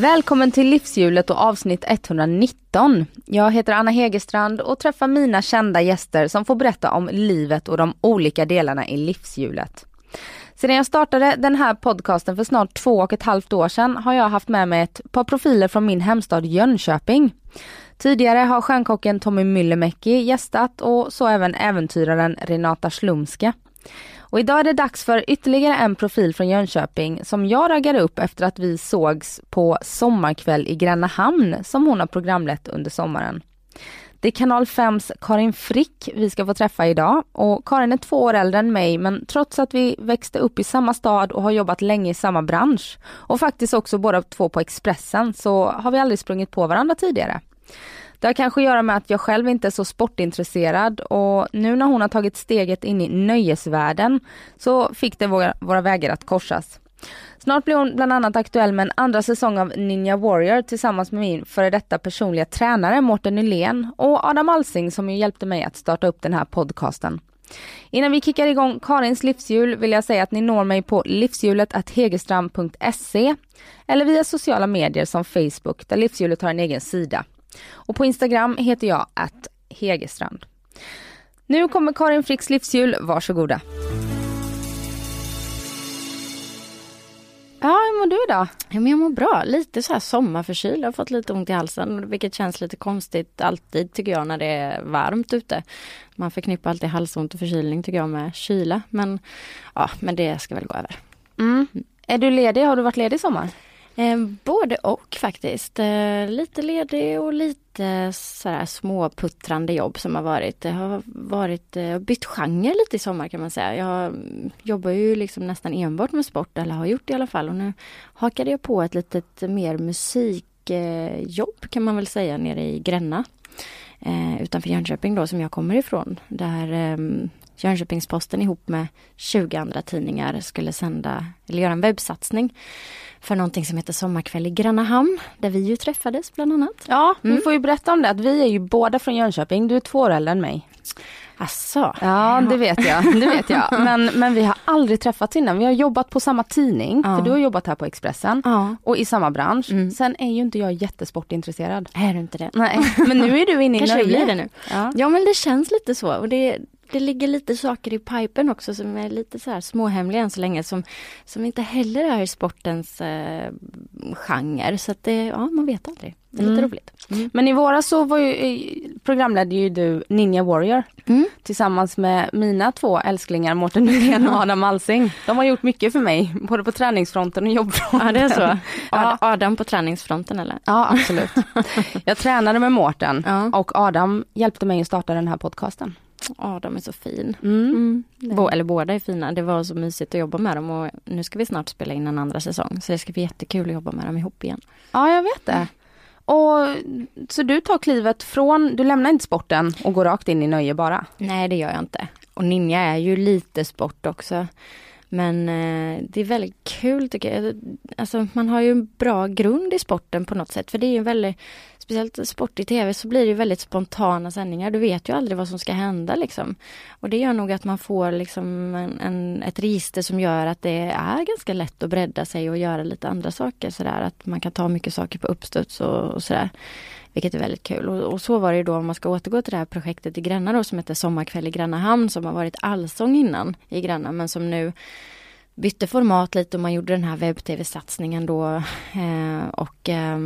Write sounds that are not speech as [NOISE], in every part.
Välkommen till Livshjulet och avsnitt 119. Jag heter Anna Hegerstrand och träffar mina kända gäster som får berätta om livet och de olika delarna i livshjulet. Sedan jag startade den här podcasten för snart två och ett halvt år sedan har jag haft med mig ett par profiler från min hemstad Jönköping. Tidigare har stjärnkocken Tommy Myllymäki gästat och så även äventyraren Renata Slumske. Och idag är det dags för ytterligare en profil från Jönköping som jag raggade upp efter att vi sågs på Sommarkväll i Grännahamn som hon har programlett under sommaren. Det är kanal 5s Karin Frick vi ska få träffa idag och Karin är två år äldre än mig men trots att vi växte upp i samma stad och har jobbat länge i samma bransch och faktiskt också båda två på Expressen så har vi aldrig sprungit på varandra tidigare. Det har kanske att göra med att jag själv inte är så sportintresserad och nu när hon har tagit steget in i nöjesvärlden så fick det våra, våra vägar att korsas. Snart blir hon bland annat aktuell med en andra säsong av Ninja Warrior tillsammans med min före detta personliga tränare Mårten Nylén och Adam Alsing som ju hjälpte mig att starta upp den här podcasten. Innan vi kickar igång Karins livshjul vill jag säga att ni når mig på livshjulet.hegerstrand.se eller via sociala medier som Facebook där livshjulet har en egen sida. Och på Instagram heter jag att Hegerstrand. Nu kommer Karin Fricks livshjul, varsågoda. Ja, hur mår du idag? Ja, men jag mår bra. Lite så här sommarförkyld. Jag har fått lite ont i halsen, vilket känns lite konstigt alltid tycker jag när det är varmt ute. Man förknippar alltid halsont och förkylning tycker jag med kyla. Men ja, men det ska väl gå över. Mm. Är du ledig? Har du varit ledig i sommar? Eh, både och faktiskt. Eh, lite ledig och lite sådär småputtrande jobb som har varit. Det har varit, eh, bytt genre lite i sommar kan man säga. Jag mm, jobbar ju liksom nästan enbart med sport, eller har gjort det i alla fall. Och nu hakade jag på ett litet mer musikjobb kan man väl säga nere i Gränna. Utanför Jönköping då som jag kommer ifrån. Där ehm, Jönköpingsposten ihop med 20 andra tidningar skulle sända, eller göra en webbsatsning för någonting som heter Sommarkväll i Granahamn, där vi ju träffades bland annat. Ja, mm. vi får ju berätta om det, att vi är ju båda från Jönköping, du är två år äldre än mig. Asså. Ja, det vet jag. Det vet jag. [LAUGHS] Men, men vi har aldrig träffats innan. Vi har jobbat på samma tidning, ja. för du har jobbat här på Expressen ja. och i samma bransch. Mm. Sen är ju inte jag jättesportintresserad. Är du inte det? Nej, men nu är du inne i Kanske nöje. det nu. Ja. ja, men det känns lite så. Och det, det ligger lite saker i pipen också som är lite så här småhemliga än så länge som, som inte heller är sportens eh, genre. Så att det, ja man vet aldrig. Det är lite mm. roligt. Mm. Men i våras så var ju, eh, programledde ju du Ninja Warrior mm. tillsammans med mina två älsklingar Mårten Nylén och Adam Alsing. De har gjort mycket för mig, både på träningsfronten och jobbfronten. Ja det är så. [LAUGHS] Ja. Adam på träningsfronten eller? Ja absolut. [LAUGHS] Jag tränade med Mårten ja. och Adam hjälpte mig att starta den här podcasten. Ja, de är så fin. Mm. Mm. eller båda är fina. Det var så mysigt att jobba med dem och nu ska vi snart spela in en andra säsong. Så det ska bli jättekul att jobba med dem ihop igen. Ja, jag vet det. Och Så du tar klivet från, du lämnar inte sporten och går rakt in i nöje bara? Nej, det gör jag inte. Och ninja är ju lite sport också. Men eh, det är väldigt kul tycker jag. Alltså man har ju en bra grund i sporten på något sätt. För det är ju väldigt, speciellt sport i tv så blir det väldigt spontana sändningar. Du vet ju aldrig vad som ska hända liksom. Och det gör nog att man får liksom en, en, ett register som gör att det är ganska lätt att bredda sig och göra lite andra saker sådär. Att man kan ta mycket saker på uppstuds och, och sådär. Vilket är väldigt kul. Och, och, så var det då om man ska återgå till det här projektet i Gränna då som heter Sommarkväll i Grännahamn som har varit allsång innan i Gränna men som nu bytte format lite och man gjorde den här webb-tv-satsningen då. Eh, och eh,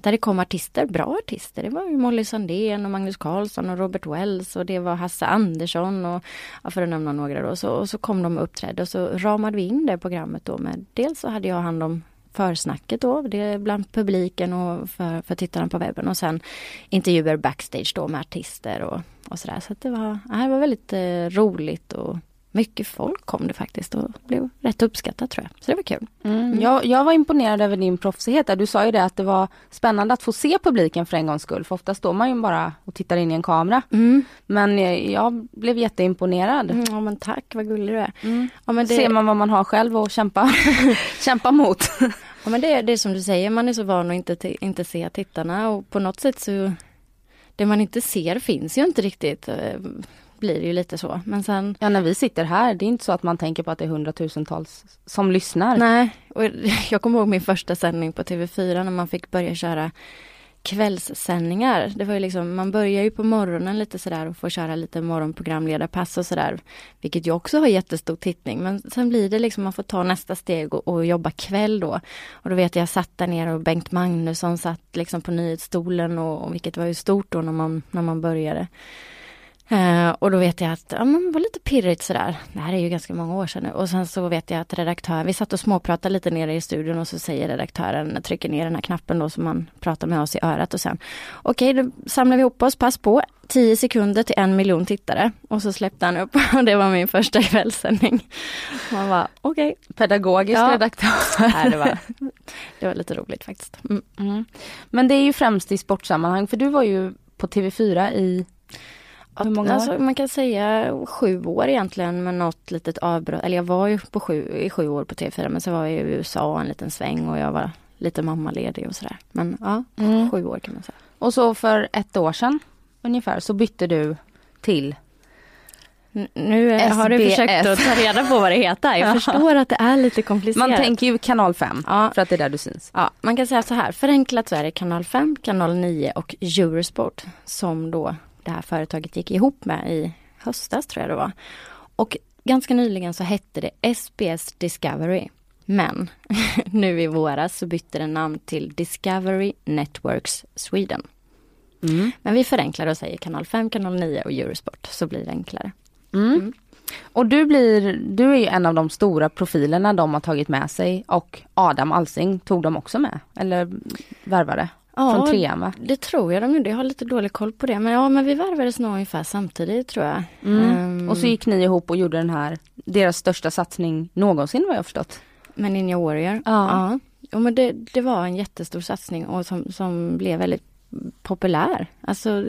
där det kom artister, bra artister. Det var ju Molly Sandén och Magnus Carlsson och Robert Wells och det var Hasse Andersson och ja, för att nämna några då. Så, och så kom de och uppträdde och så ramade vi in det programmet då med dels så hade jag hand om försnacket då, det är bland publiken och för, för tittarna på webben och sen intervjuer backstage då med artister och, och sådär. Så det var, det var väldigt eh, roligt och mycket folk kom det faktiskt och blev rätt uppskattat tror jag. Så det var kul. Mm. Jag, jag var imponerad över din proffsighet där. Du sa ju det att det var spännande att få se publiken för en gångs skull. För ofta står man ju bara och tittar in i en kamera. Mm. Men jag, jag blev jätteimponerad. Mm, ja men tack, vad gullig du är. Mm. Ja, men det, Ser man vad man har själv och kämpa, [LAUGHS] kämpa mot. [LAUGHS] ja, men det, det är som du säger, man är så van att inte, inte se tittarna och på något sätt så det man inte ser finns ju inte riktigt. Blir det ju lite så. Men sen Ja när vi sitter här, det är inte så att man tänker på att det är hundratusentals som lyssnar. Nej, och [LAUGHS] jag kommer ihåg min första sändning på TV4 när man fick börja köra kvällssändningar. Det var ju liksom, man börjar ju på morgonen lite sådär och får köra lite morgonprogramledarpass och sådär. Vilket ju också har jättestor tittning. Men sen blir det liksom, man får ta nästa steg och, och jobba kväll då. Och då vet jag, jag satt där nere och Bengt Magnusson satt liksom på nyhetsstolen och, och vilket var ju stort då när man, när man började. Eh, och då vet jag att ja, man var lite pirrigt sådär. Det här är ju ganska många år sedan nu. Och sen så vet jag att redaktören, vi satt och småpratade lite nere i studion och så säger redaktören, trycker ner den här knappen då som man pratar med oss i örat och sen Okej, då samlar vi ihop oss, pass på, 10 sekunder till en miljon tittare. Och så släppte han upp [LAUGHS] och det var min första kvällssändning. Man var okej. Pedagogisk Ja. redaktör. [LAUGHS] Nej, det, var, det var lite roligt faktiskt. Mm. Mm. Men det är ju främst i sportsammanhang för du var ju på TV4 i hur många år? alltså, Man kan säga sju år egentligen med något litet avbrott. Eller jag var ju på sju, i sju år på TV4 men så var jag i USA en liten sväng och jag var lite mammaledig och sådär. Men ja, Mm. sju år kan man säga. Och så för ett år sedan ungefär så bytte du till Nu har du försökt att ta [LAUGHS] reda på vad det heter. Jag Ja. förstår att det är lite komplicerat. Man tänker ju kanal 5 Ja. för att det är där du syns. Ja, man kan säga så här, förenklat så är det kanal 5, kanal 9 och Eurosport som då det här företaget gick ihop med i höstas tror jag det var. Och ganska nyligen så hette det SBS Discovery. Men [LAUGHS] nu i våras så bytte det namn till Discovery Networks Sweden. Mm. Men vi förenklar och säger kanal 5, kanal 9 och Eurosport så blir det enklare. Mm. Mm. Och du blir, du är ju en av de stora profilerna de har tagit med sig och Adam Alsing tog de också med, eller värvade från trean va? det tror jag de gjorde. Jag har lite dålig koll på det. Men ja, men vi värvades nog ungefär samtidigt tror jag. Mm. Ehm, Och så gick ni ihop och gjorde den här, deras största satsning någonsin vad jag förstått. Med Ninja Warrior? Ja. ja. Jo, men det, det var en jättestor satsning och som, som blev väldigt populär. Alltså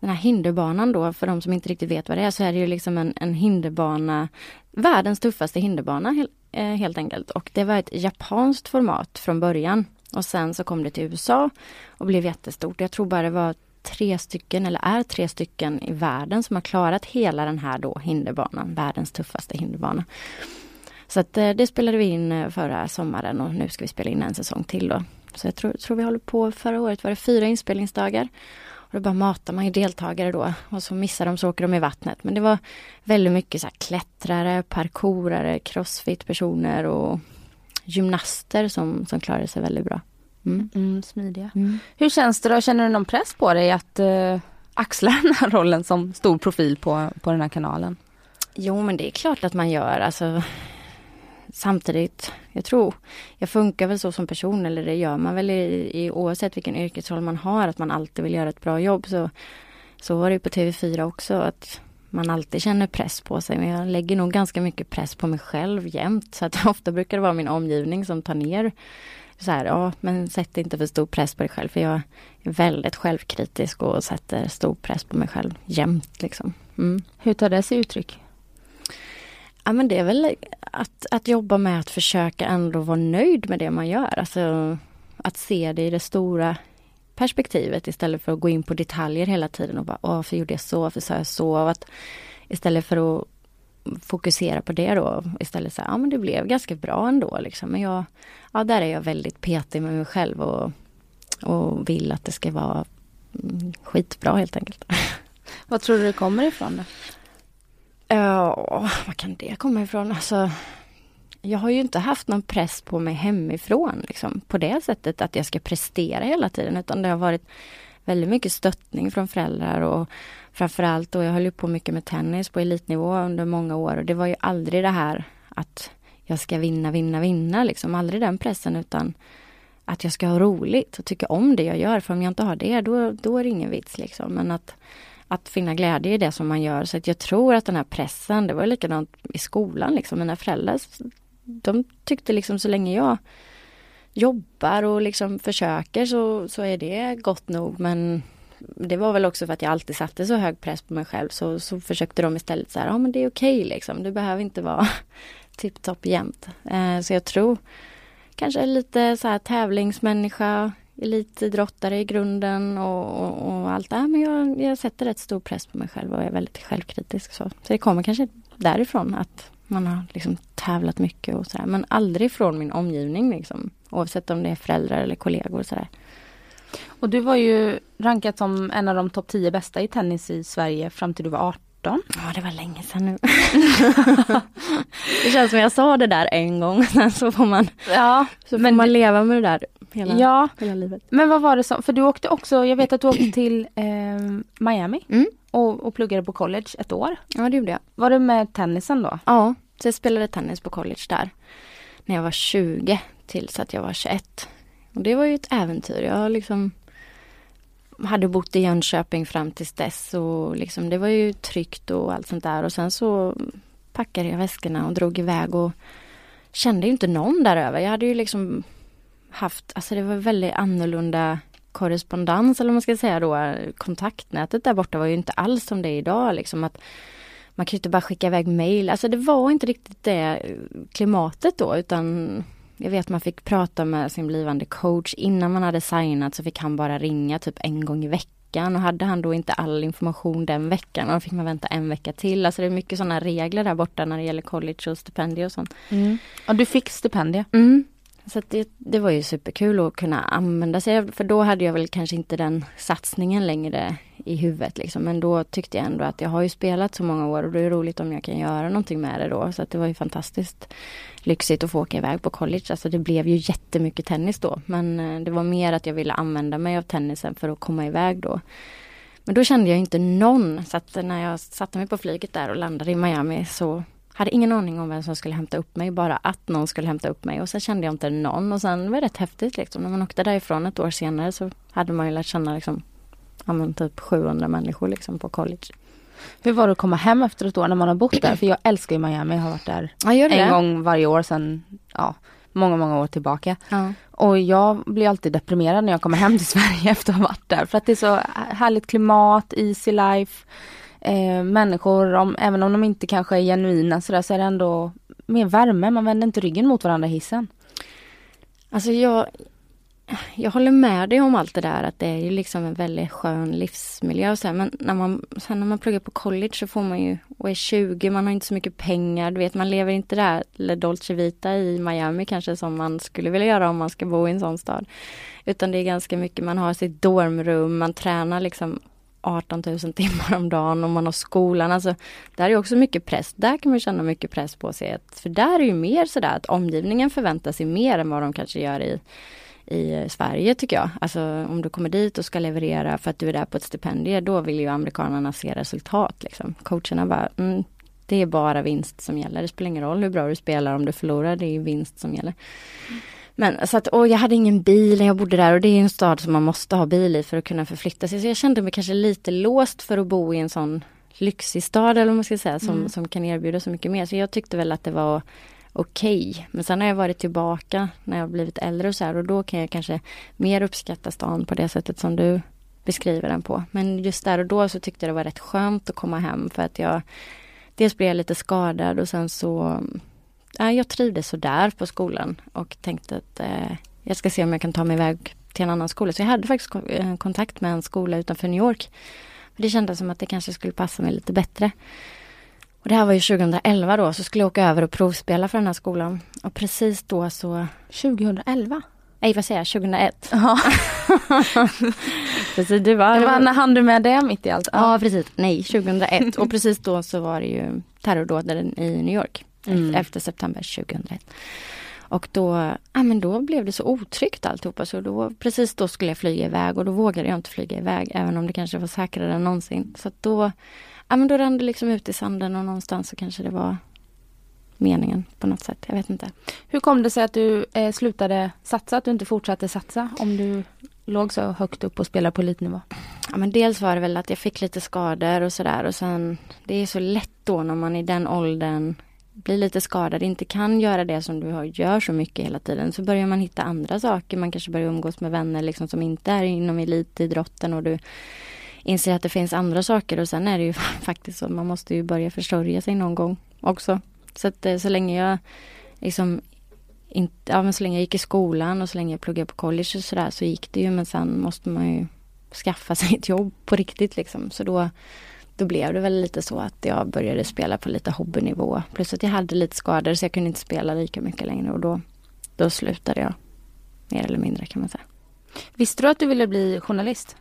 den här hinderbanan då, för de som inte riktigt vet vad det är, så är det ju liksom en, en hinderbana, världens tuffaste hinderbana helt, eh, helt enkelt. Och det var ett japanskt format från början. Och sen så kom det till USA och blev jättestort. Jag tror bara det var tre stycken, eller är tre stycken i världen som har klarat hela den här då hinderbanan, världens tuffaste hinderbana. Så att eh, det spelade vi in eh, förra sommaren och nu ska vi spela in en säsong till då. Så jag tror, tror vi håller på, förra året var det fyra inspelningsdagar. Och då bara matar man ju deltagare då och så missar de så åker de i vattnet. Men det var väldigt mycket så här klättrare, parkourare, crossfit-personer och gymnaster som, som klarade sig väldigt bra. Mm. Mm, smidiga. Mm. Hur känns det då? Känner du någon press på dig att eh, axla [LAUGHS] den här rollen som stor profil på, på den här kanalen? Jo men det är klart att man gör alltså Samtidigt, jag tror, jag funkar väl så som person eller det gör man väl i, i oavsett vilken yrkesroll man har att man alltid vill göra ett bra jobb så Så var det ju på TV4 också att man alltid känner press på sig men jag lägger nog ganska mycket press på mig själv jämt så att [LAUGHS] ofta brukar det vara min omgivning som tar ner så här, ja men sätt inte för stor press på dig själv för jag är väldigt självkritisk och sätter stor press på mig själv jämt liksom. Mm. Hur tar det sig uttryck? Ja men det är väl att, att jobba med att försöka ändå vara nöjd med det man gör. Alltså att se det i det stora perspektivet istället för att gå in på detaljer hela tiden och bara, Åh, varför gjorde jag så, varför sa jag så? Och att, istället för att fokusera på det då, istället säga, ja men det blev ganska bra ändå liksom. Men jag, ja där är jag väldigt petig med mig själv och, och vill att det ska vara mm, skitbra helt enkelt. [LAUGHS] Vad tror du det kommer ifrån? Ja, var kan det komma ifrån? Alltså, jag har ju inte haft någon press på mig hemifrån liksom, på det sättet att jag ska prestera hela tiden utan det har varit väldigt mycket stöttning från föräldrar och framförallt då jag höll ju på mycket med tennis på elitnivå under många år och det var ju aldrig det här att jag ska vinna, vinna, vinna liksom, aldrig den pressen utan att jag ska ha roligt och tycka om det jag gör för om jag inte har det då, då är det ingen vits liksom men att att finna glädje i det som man gör. Så att jag tror att den här pressen, det var likadant i skolan liksom. Mina föräldrar, de tyckte liksom så länge jag jobbar och liksom försöker så, så är det gott nog. Men det var väl också för att jag alltid satte så hög press på mig själv så, så försökte de istället säga, ja men det är okej okay, liksom. Du behöver inte vara [LAUGHS] tipptopp jämt. Eh, så jag tror kanske lite så här tävlingsmänniska, elitidrottare i grunden och, och, och allt det här. Men jag, jag sätter rätt stor press på mig själv och är väldigt självkritisk. Så, så det kommer kanske därifrån att man har liksom tävlat mycket och sådär. Men aldrig från min omgivning liksom. Oavsett om det är föräldrar eller kollegor och sådär. Och du var ju rankad som en av de topp 10 bästa i tennis i Sverige fram till du var 18. Ja, det var länge sedan nu. [LAUGHS] det känns som jag sa det där en gång, [LAUGHS] sen så får man, ja, så får man leva med det där hela, ja, hela livet. Men vad var det som, för du åkte också, jag vet att du åkte till eh, Miami mm. och, och pluggade på college ett år. Ja, det gjorde jag. Var det med tennisen då? Ja, så jag spelade tennis på college där. När jag var 20 tills att jag var 21. Och det var ju ett äventyr. Jag liksom hade bott i Jönköping fram tills dess och liksom det var ju tryggt och allt sånt där och sen så packade jag väskorna och drog iväg och kände inte någon där över. Jag hade ju liksom haft, alltså det var väldigt annorlunda korrespondens eller vad man ska säga då. Kontaktnätet där borta var ju inte alls som det är idag liksom att man kan ju inte bara skicka iväg mail. Alltså det var inte riktigt det klimatet då utan jag vet man fick prata med sin blivande coach innan man hade signat så fick han bara ringa typ en gång i veckan och hade han då inte all information den veckan och då fick man vänta en vecka till. Alltså det är mycket sådana regler där borta när det gäller college och stipendier och sånt. Mm. Ja du fick stipendier? Mm. Så det, det var ju superkul att kunna använda sig för då hade jag väl kanske inte den satsningen längre i huvudet liksom. Men då tyckte jag ändå att jag har ju spelat så många år och det är roligt om jag kan göra någonting med det då. Så att det var ju fantastiskt lyxigt att få åka iväg på college. Alltså det blev ju jättemycket tennis då. Men eh, det var mer att jag ville använda mig av tennisen för att komma iväg då. Men då kände jag inte någon. Så att när jag satte mig på flyget där och landade i Miami så hade ingen aning om vem som skulle hämta upp mig, bara att någon skulle hämta upp mig. Och sen kände jag inte någon och sen var det rätt häftigt liksom. När man åkte därifrån ett år senare så hade man ju lärt känna liksom, ja men typ 700 människor liksom på college. Hur var det att komma hem efter ett år när man har bott där? För jag älskar ju Miami, jag har varit där ja, en gång varje år sedan, ja, många, många år tillbaka. Ja. Och jag blir alltid deprimerad när jag kommer hem till Sverige [LAUGHS] efter att ha varit där. För att det är så härligt klimat, easy life eh, människor, om, även om de inte kanske är genuina sådär, så är det ändå mer värme. Man vänder inte ryggen mot varandra i hissen. Alltså jag, jag håller med dig om allt det där att det är ju liksom en väldigt skön livsmiljö och så här, men när man, sen när man pluggar på college så får man ju, och är 20, man har inte så mycket pengar, du vet man lever inte där, eller Dolce Vita i Miami kanske som man skulle vilja göra om man ska bo i en sån stad. Utan det är ganska mycket, man har sitt dormrum, man tränar liksom 18 000 timmar om dagen och man har skolan. Alltså, där är också mycket press. Där kan man känna mycket press på sig. För där är ju mer sådär att omgivningen förväntar sig mer än vad de kanske gör i, i Sverige tycker jag. Alltså om du kommer dit och ska leverera för att du är där på ett stipendium, då vill ju amerikanerna se resultat. Liksom. Coacherna bara, mm, det är bara vinst som gäller. Det spelar ingen roll hur bra du spelar om du förlorar, det är vinst som gäller. Mm. Men så att, och jag hade ingen bil när jag bodde där och det är en stad som man måste ha bil i för att kunna förflytta sig. Så jag kände mig kanske lite låst för att bo i en sån lyxig stad eller vad man ska säga som, mm. som kan erbjuda så mycket mer. Så jag tyckte väl att det var okej. Okay. Men sen har jag varit tillbaka när jag blivit äldre och så här och då kan jag kanske mer uppskatta stan på det sättet som du beskriver den på. Men just där och då så tyckte jag det var rätt skönt att komma hem för att jag Dels blev jag lite skadad och sen så jag trivdes sådär på skolan och tänkte att eh, jag ska se om jag kan ta mig iväg till en annan skola. Så jag hade faktiskt eh, kontakt med en skola utanför New York. Det kändes som att det kanske skulle passa mig lite bättre. Och det här var ju 2011 då, så skulle jag åka över och provspela för den här skolan. Och precis då så... 2011? Nej, vad säger jag? 2001. Ja. [LAUGHS] precis, det var... Det var när hann du med det mitt i allt? Ja. ja, precis. Nej, 2001. och precis då så var det ju terrordåden i New York mm. efter september 2001. Och då, ja, men då blev det så otryggt alltihopa så då, precis då skulle jag flyga iväg och då vågade jag inte flyga iväg även om det kanske var säkrare än någonsin. Så då, ja, men då rann det liksom ut i sanden och någonstans så kanske det var meningen på något sätt. Jag vet inte. Hur kom det sig att du eh, slutade satsa, att du inte fortsatte satsa om du låg så högt upp och spelade på elitnivå? Ja, men dels var det väl att jag fick lite skador och sådär och sen det är så lätt då när man i den åldern blir lite skadad, inte kan göra det som du gör så mycket hela tiden, så börjar man hitta andra saker. Man kanske börjar umgås med vänner liksom som inte är inom elitidrotten och du inser att det finns andra saker och sen är det ju [LAUGHS] faktiskt så, man måste ju börja försörja sig någon gång också. Så att eh, så länge jag liksom inte, ja men så länge jag gick i skolan och så länge jag pluggade på college och sådär så gick det ju men sen måste man ju skaffa sig ett jobb på riktigt liksom. Så då, då blev det väl lite så att jag började spela på lite hobbynivå. Plus att jag hade lite skador så jag kunde inte spela lika mycket längre och då, då slutade jag. Mer eller mindre kan man säga. Visste du att du ville bli journalist?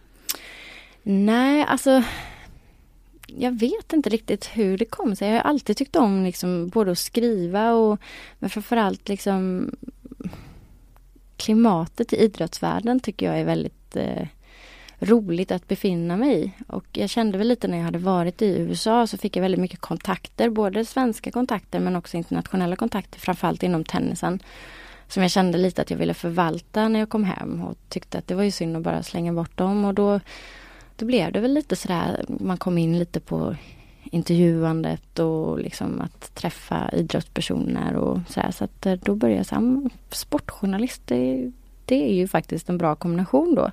Nej, alltså jag vet inte riktigt hur det kom sig. Jag har alltid tyckt om liksom både att skriva och men framförallt liksom klimatet i idrottsvärlden tycker jag är väldigt eh, roligt att befinna mig i. Och jag kände väl lite när jag hade varit i USA så fick jag väldigt mycket kontakter, både svenska kontakter men också internationella kontakter, framförallt inom tennisen. Som jag kände lite att jag ville förvalta när jag kom hem och tyckte att det var ju synd att bara slänga bort dem och då, då blev det väl lite sådär, man kom in lite på intervjuandet och liksom att träffa idrottspersoner och sådär. Så att eh, då började jag säga, sportjournalist, det, det är ju faktiskt en bra kombination då.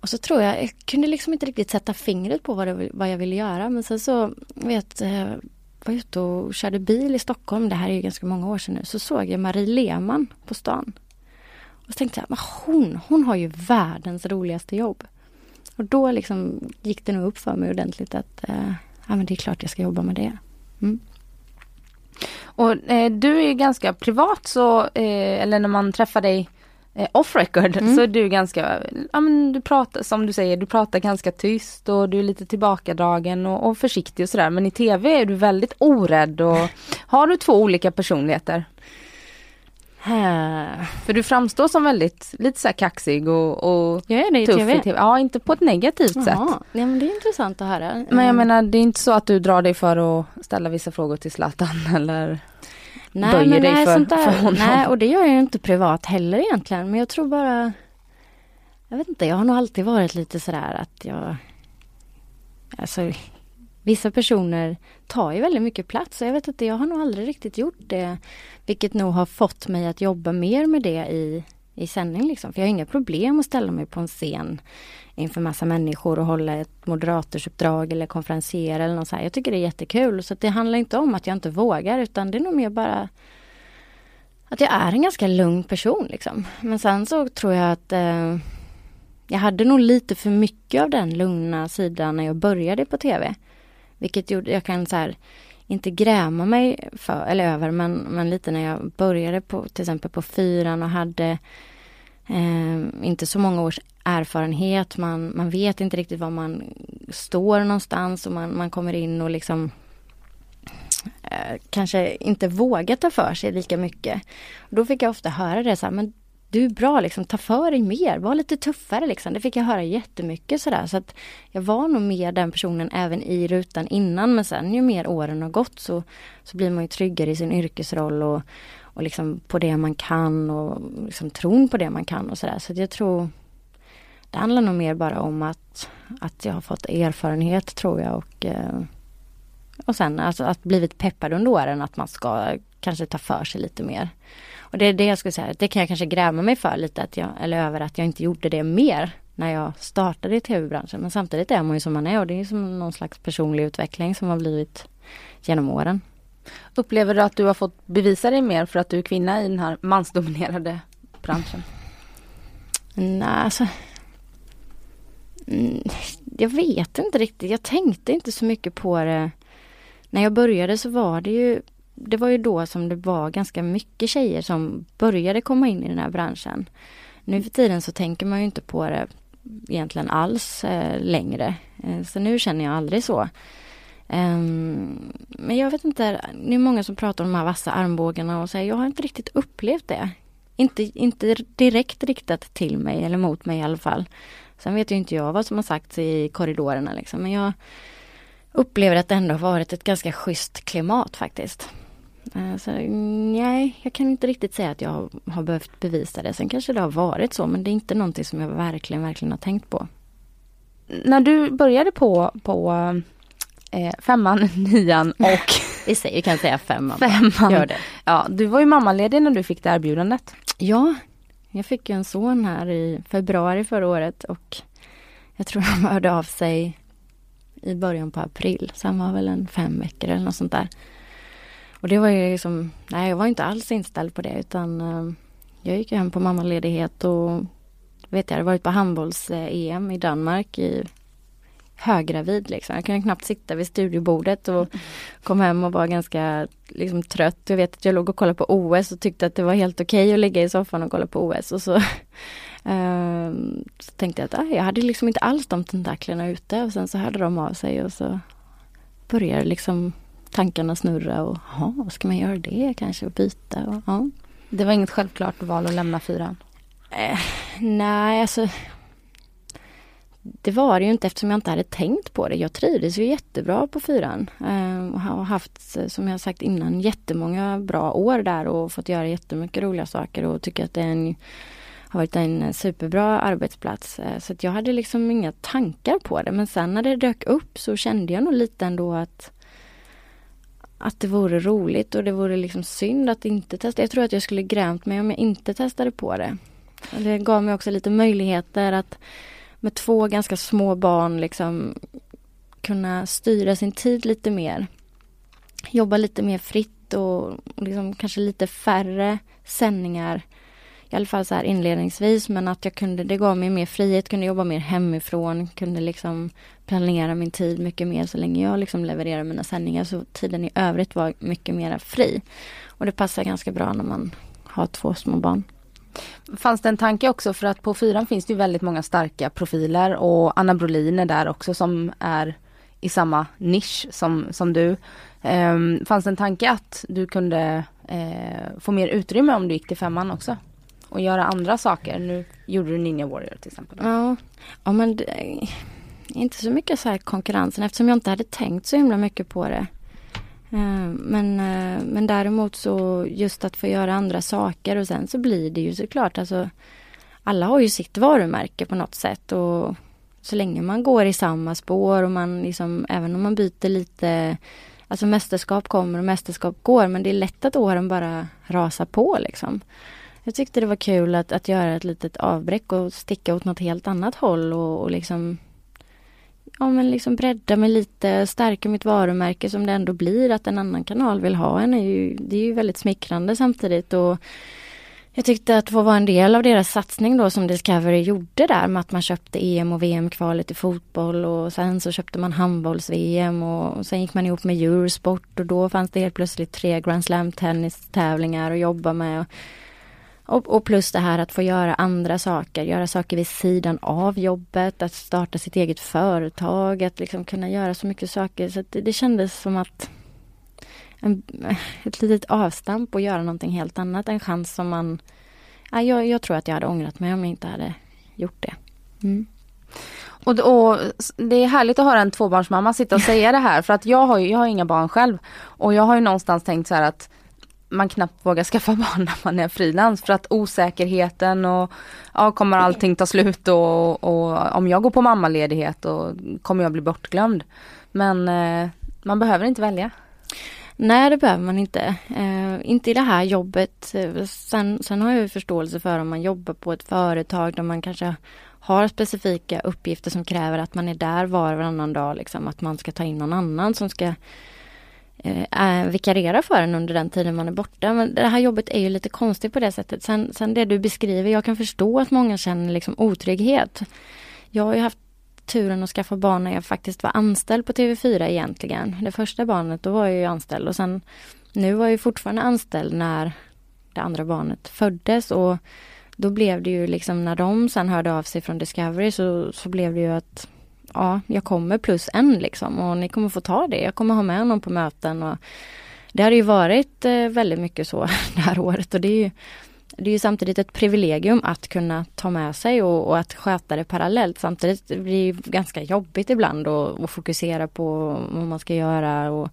Och så tror jag, jag kunde liksom inte riktigt sätta fingret på vad, det, vad jag ville göra men sen så vet eh, jag var ute och körde bil i Stockholm, det här är ju ganska många år sedan nu, så såg jag Marie Lehmann på stan. Och så tänkte jag, men hon, hon har ju världens roligaste jobb. Och då liksom gick det nog upp för mig ordentligt att eh, ja, men det är klart jag ska jobba med det. Mm. Och eh, du är ganska privat så, eh, eller när man träffar dig off record mm. så är du ganska, ja men du pratar som du säger, du pratar ganska tyst och du är lite tillbakadragen och, och försiktig och sådär. Men i tv är du väldigt orädd och [LAUGHS] har du två olika personligheter? För du framstår som väldigt, lite så kaxig och, och jag är det i tuff TV. i TV. Ja, inte på ett negativt Jaha. sätt. Ja, men det är intressant att höra. Men jag Mm. menar det är inte så att du drar dig för att ställa vissa frågor till Zlatan [LAUGHS] eller nej, böjer men dig nej, för- sånt där, för honom. Nej, och det gör jag ju inte privat heller egentligen. Men jag tror bara... Jag vet inte, jag har nog alltid varit lite sådär att jag... Alltså, vissa personer tar ju väldigt mycket plats. Och jag vet inte, jag har nog aldrig riktigt gjort det. Vilket nog har fått mig att jobba mer med det i, i sändning. Liksom. För jag har inga problem att ställa mig på en scen inför massa människor och hålla ett moderatorsuppdrag eller konferensera. eller något så här. Jag tycker det är jättekul. Så att det handlar inte om att jag inte vågar utan det är nog mer bara att jag är en ganska lugn person liksom. Men sen så tror jag att eh, jag hade nog lite för mycket av den lugna sidan när jag började på tv. Vilket gjorde, jag kan så här, inte gräma mig för, eller över, men, men lite när jag började på till exempel på fyran och hade eh, inte så många års erfarenhet. Man, man vet inte riktigt var man står någonstans och man, man kommer in och liksom eh, kanske inte vågar ta för sig lika mycket. Och då fick jag ofta höra det så här, men du är bra liksom, ta för dig mer, var lite tuffare liksom. Det fick jag höra jättemycket sådär. Så att jag var nog mer den personen även i rutan innan men sen ju mer åren har gått så, så blir man ju tryggare i sin yrkesroll och, och liksom på det man kan och liksom tron på det man kan och sådär. Så jag tror det handlar nog mer bara om att, att jag har fått erfarenhet tror jag och, eh, och sen alltså att blivit peppad under åren att man ska kanske ta för sig lite mer. Och det är det jag skulle säga, det kan jag kanske gräma mig för lite att jag, eller över att jag inte gjorde det mer när jag startade i tv-branschen. Men samtidigt är man ju som man är och det är som någon slags personlig utveckling som har blivit genom åren. Upplever du att du har fått bevisa dig mer för att du är kvinna i den här mansdominerade branschen? Nej, alltså. Mm, jag vet inte riktigt. Jag tänkte inte så mycket på det. När jag började så var det ju det var ju då som det var ganska mycket tjejer som började komma in i den här branschen. Nu för tiden så tänker man ju inte på det egentligen alls eh, längre. Eh, så nu känner jag aldrig så. Um, men jag vet inte, det är många som pratar om de här vassa armbågarna och säger jag har inte riktigt upplevt det. Inte, inte direkt riktat till mig eller mot mig i alla fall. Sen vet ju inte jag vad som har sagts i korridorerna liksom, men jag upplever att det ändå har varit ett ganska schysst klimat faktiskt. Eh, så, nej, jag kan inte riktigt säga att jag har behövt bevisa det. Sen kanske det har varit så, men det är inte någonting som jag verkligen, verkligen har tänkt på. när du började på, på eh, femman, [LAUGHS] nian och Vi säger, kan säga femman. femman. Gör det. Ja, du var ju mammaledig när du fick det erbjudandet. Ja, jag fick ju en son här i februari förra året och jag tror de hörde av sig i början på april. Så han var väl en fem veckor eller något sånt där. Och det var ju liksom, nej jag var inte alls inställd på det utan eh, jag gick hem på mammaledighet och vet jag, hade varit på handbolls-EM i Danmark i höggravid liksom. Jag kunde knappt sitta vid studiobordet och kom hem och var ganska liksom, trött. Jag vet att jag låg och kollade på OS och tyckte att det var helt okej okay att ligga i soffan och kolla på OS. Och så, [LAUGHS] eh, så tänkte jag att ah, jag hade liksom inte alls de tentaklerna ute och sen så hörde de av sig och så började liksom tankarna snurra och ja, ska man göra det kanske och byta? Och, ja. Det var inget självklart val att lämna fyran? Eh, nej, alltså det var det ju inte eftersom jag inte hade tänkt på det. Jag trivdes ju jättebra på fyran ehm, eh, och har haft, som jag sagt innan, jättemånga bra år där och fått göra jättemycket roliga saker och tycker att det en, har varit en superbra arbetsplats. Eh, så att jag hade liksom inga tankar på det men sen när det dök upp så kände jag nog lite ändå att att det vore roligt och det vore liksom synd att inte testa. Jag tror att jag skulle grämt mig om jag inte testade på det. Det gav mig också lite möjligheter att med två ganska små barn liksom kunna styra sin tid lite mer. Jobba lite mer fritt och liksom kanske lite färre sändningar. I alla fall så här inledningsvis men att jag kunde, det gav mig mer frihet, kunde jobba mer hemifrån, kunde liksom planera min tid mycket mer så länge jag liksom levererar mina sändningar så tiden i övrigt var mycket mer fri. Och det passar ganska bra när man har två små barn. Fanns det en tanke också för att på fyran finns det ju väldigt många starka profiler och Anna Brolin är där också som är i samma nisch som, som du. Um, fanns det en tanke att du kunde uh, få mer utrymme om du gick till femman också? Och göra andra saker. Nu gjorde du Ninja Warrior till exempel. Ja, ja men det, inte så mycket så här konkurrensen eftersom jag inte hade tänkt så himla mycket på det. Eh, men, eh, men däremot så just att få göra andra saker och sen så blir det ju såklart alltså alla har ju sitt varumärke på något sätt och så länge man går i samma spår och man liksom även om man byter lite Alltså mästerskap kommer och mästerskap går men det är lätt att åren bara rasar på liksom. Jag tyckte det var kul att, att göra ett litet avbräck och sticka åt något helt annat håll och, och liksom ja, men liksom bredda mig lite, stärka mitt varumärke som det ändå blir att en annan kanal vill ha en. Är ju, det är ju väldigt smickrande samtidigt. Och jag tyckte att få vara en del av deras satsning då som Discovery gjorde där med att man köpte EM och VM-kvalet i fotboll och sen så köpte man handbolls-VM och sen gick man ihop med Eurosport och då fanns det helt plötsligt tre Grand Slam tennistävlingar att jobba med. Och, och, plus det här att få göra andra saker, göra saker vid sidan av jobbet, att starta sitt eget företag, att liksom kunna göra så mycket saker. Så det, det kändes som att en, ett litet avstamp och göra någonting helt annat, en chans som man... Ja, jag, jag tror att jag hade ångrat mig om jag inte hade gjort det. Mm. Och, och, det är härligt att höra en tvåbarnsmamma sitta och [LAUGHS] säga det här för att jag har ju, jag har inga barn själv. Och jag har ju någonstans tänkt så här att man knappt vågar skaffa [LAUGHS] barn när man är frilans för att osäkerheten och ja, kommer allting ta slut och, och om jag går på mammaledighet och kommer jag bli bortglömd. Men eh, man behöver inte välja. Nej det behöver man inte. Eh, inte i det här jobbet. Sen, sen har jag ju förståelse för om man jobbar på ett företag där man kanske har specifika uppgifter som kräver att man är där var och varannan dag. Liksom, att man ska ta in någon annan som ska eh, eh vikariera för en under den tiden man är borta. Men det här jobbet är ju lite konstigt på det sättet. Sen, sen det du beskriver, jag kan förstå att många känner liksom otrygghet. Jag har ju haft turen att skaffa barn när jag faktiskt var anställd på TV4 egentligen. Det första barnet, då var jag ju anställd och sen nu var jag fortfarande anställd när det andra barnet föddes och då blev det ju liksom när de sen hörde av sig från Discovery så, så blev det ju att ja, jag kommer plus en liksom och ni kommer få ta det. Jag kommer ha med honom på möten och det har ju varit eh, väldigt mycket så [LAUGHS] det här året och det är ju det är ju samtidigt ett privilegium att kunna ta med sig och, och att sköta det parallellt. Samtidigt blir det ganska jobbigt ibland att fokusera på vad man ska göra och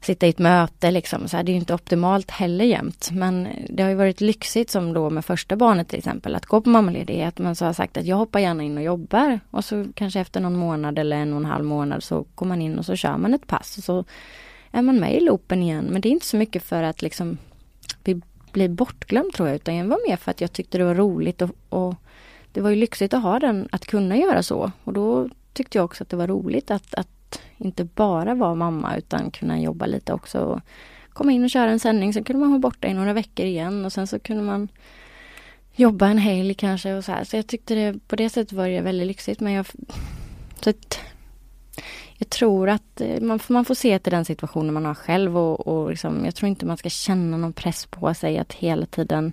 sitta i ett möte liksom. Så här, det är ju inte optimalt heller jämt. Men det har ju varit lyxigt som då med första barnet till exempel att gå på mammaledighet. Men så har sagt att jag hoppar gärna in och jobbar. Och så kanske efter någon månad eller en och en halv månad så går man in och så kör man ett pass. Och så är man med i loopen igen. Men det är inte så mycket för att liksom bli, bli bortglömd tror jag. Utan jag var mer för att jag tyckte det var roligt och, och det var ju lyxigt att ha den, att kunna göra så. Och då tyckte jag också att det var roligt att, att inte bara vara mamma utan kunna jobba lite också. Och komma in och köra en sändning, sen kunde man vara borta i några veckor igen och sen så kunde man jobba en helg kanske och så här. Så jag tyckte det, på det sättet var det väldigt lyxigt men jag... Så att, jag tror att eh, man, man får se till den situationen man har själv och, och liksom, jag tror inte man ska känna någon press på sig att hela tiden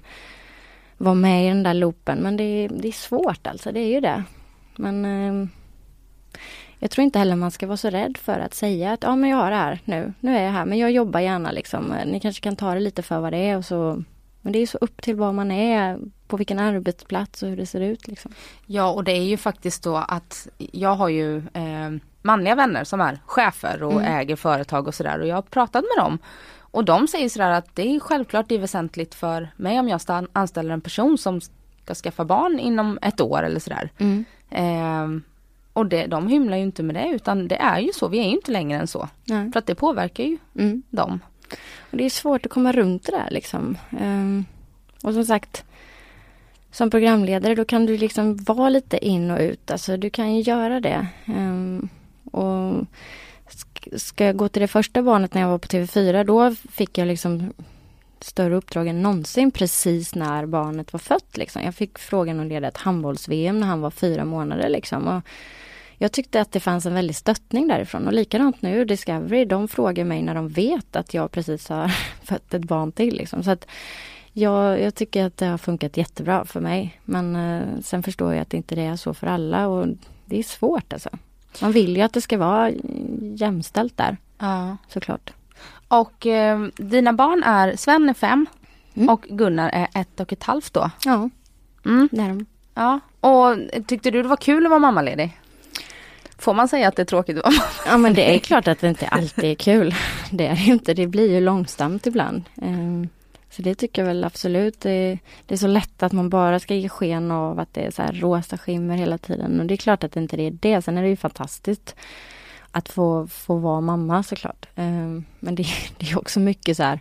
vara med i den där loopen. Men det, det är svårt alltså, det är ju det. Men eh, jag tror inte heller man ska vara så rädd för att säga att ja men jag har det här nu, nu är jag här men jag jobbar gärna liksom. Ni kanske kan ta det lite för vad det är och så men det är så upp till vad man är, på vilken arbetsplats och hur det ser ut. Liksom. Ja och det är ju faktiskt då att jag har ju eh, manliga vänner som är chefer och mm. äger företag och sådär och jag har pratat med dem. Och de säger sådär att det är självklart det är väsentligt för mig om jag anställer en person som ska skaffa barn inom ett år eller sådär. Mm. Eh, och det, de hymlar ju inte med det utan det är ju så, vi är ju inte längre än så. Nej. För att det påverkar ju mm. dem. Och det är svårt att komma runt det där liksom. Um, och som sagt, som programledare då kan du liksom vara lite in och ut, alltså du kan ju göra det. Um, och ska jag gå till det första barnet när jag var på TV4, då fick jag liksom större uppdrag än någonsin precis när barnet var fött. Liksom. Jag fick frågan att leda ett handbolls-VM när han var fyra månader. Liksom. Och jag tyckte att det fanns en väldig stöttning därifrån och likadant nu Discovery, de frågar mig när de vet att jag precis har [LAUGHS] fött ett barn till. Liksom. Så att jag, jag tycker att det har funkat jättebra för mig. Men eh, sen förstår jag att det inte är så för alla och det är svårt alltså. Man vill ju att det ska vara jämställt där. Ja. Såklart. Och eh, dina barn är, Sven är fem mm. och Gunnar är ett och ett halvt då? Ja, mm. det är de. Ja, och tyckte du det var kul att vara mammaledig? Får man säga att det är tråkigt att vara mamma? Ja men det är klart att det inte alltid är kul. Det är inte, det blir ju långsamt ibland. Ehm, så det tycker jag väl absolut. Det, det, är så lätt att man bara ska ge sken av att det är så här rosa skimmer hela tiden. Och det är klart att det inte är det. Sen är det ju fantastiskt att få, få vara mamma såklart. Ehm, men det, [LAUGHS] det är också mycket så här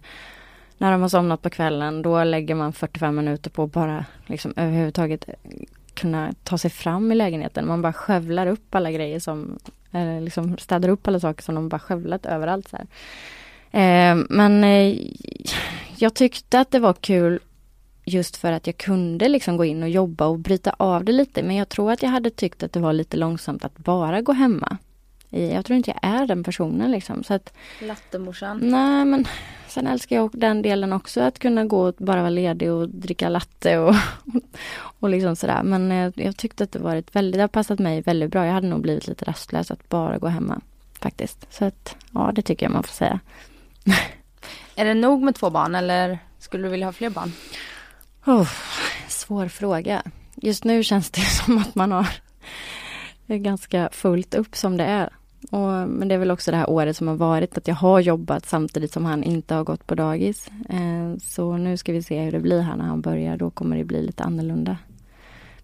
när de har somnat på kvällen då lägger man 45 minuter på att bara liksom överhuvudtaget kunna ta sig fram i lägenheten. Man bara skövlar upp alla grejer som, eller liksom städar upp alla saker som de bara skövlat överallt. Så eh, men eh, jag tyckte att det var kul just för att jag kunde liksom gå in och jobba och bryta av det lite. Men jag tror att jag hade tyckt att det var lite långsamt att bara gå hemma. Jag tror inte jag är den personen liksom. Så att, Lattemorsan? Nej men sen älskar jag den delen också att kunna gå och bara vara ledig och dricka latte och, [LAUGHS] och liksom sådär. Men jag, jag tyckte att det varit väldigt, det har passat mig väldigt bra. Jag hade nog blivit lite rastlös att bara gå hemma faktiskt. Så att ja, det tycker jag man får säga. [LAUGHS] är det nog med två barn eller skulle du vilja ha fler barn? Oh, svår fråga. Just nu känns det [LAUGHS] som att man har ganska fullt upp som det är. Och, men det är väl också det här året som har varit att jag har jobbat samtidigt som han inte har gått på dagis. Eh, så nu ska vi se hur det blir här när han börjar. Då kommer det bli lite annorlunda.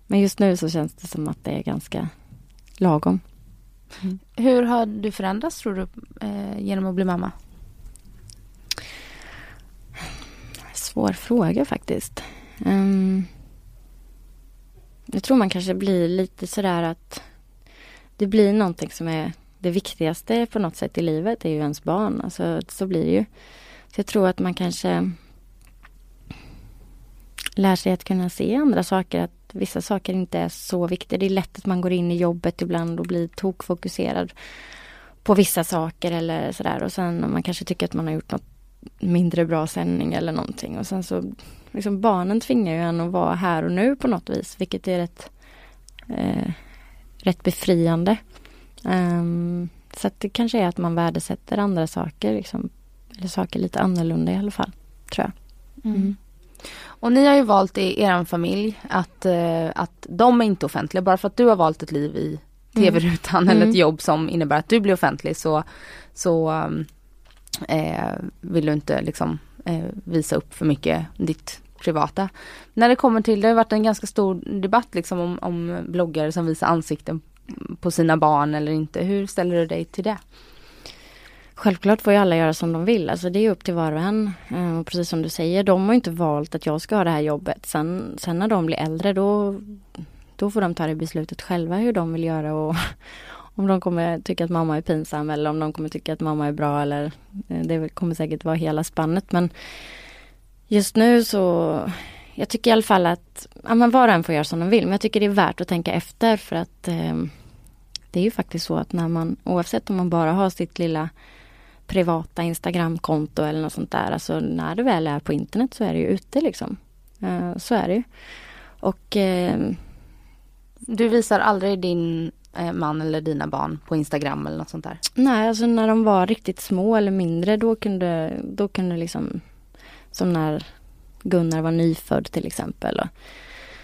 Men just nu så känns det som att det är ganska lagom. Mm. Hur har du förändrats tror du eh, genom att bli mamma? Svår fråga faktiskt. Um, jag tror man kanske blir lite sådär att det blir någonting som är det viktigaste på något sätt i livet är ju ens barn. Alltså, så blir det ju. Så jag tror att man kanske lär sig att kunna se andra saker. Att vissa saker inte är så viktiga. Det är lätt att man går in i jobbet ibland och blir tokfokuserad på vissa saker eller sådär. Och sen om man kanske tycker att man har gjort något mindre bra sändning eller någonting. Och sen så liksom barnen tvingar ju en att vara här och nu på något vis. Vilket är rätt, eh, rätt befriande. Um, så att det kanske är att man värdesätter andra saker, liksom, eller saker lite annorlunda i alla fall, tror jag. Mm. Mm. Och ni har ju valt i er familj att, uh, att de är inte offentliga. Bara för att du har valt ett liv i tv-rutan mm. eller ett mm. jobb som innebär att du blir offentlig så, så eh, vill du inte liksom eh, visa upp för mycket ditt privata. När det kommer till, det har varit en ganska stor debatt liksom om, om bloggare som visar ansikten på sina barn eller inte. Hur ställer du dig till det? Självklart får ju alla göra som de vill, alltså det är upp till var och en. Eh, och precis som du säger, de har inte valt att jag ska ha det här jobbet. Sen, sen när de blir äldre då, då får de ta det beslutet själva hur de vill göra och [LAUGHS] om de kommer tycka att mamma är pinsam eller om de kommer tycka att mamma är bra eller eh, det kommer säkert vara hela spannet men just nu så jag tycker i alla fall att ja, men var och en får göra som de vill men jag tycker det är värt att tänka efter för att eh, det är ju faktiskt så att när man oavsett om man bara har sitt lilla privata Instagramkonto eller något sånt där. Alltså när du väl är på internet så är det ju ute liksom. Uh, så är det ju. Och uh, Du visar aldrig din uh, man eller dina barn på Instagram eller något sånt där? Nej, alltså när de var riktigt små eller mindre då kunde, då kunde liksom Som när Gunnar var nyfödd till exempel. Och,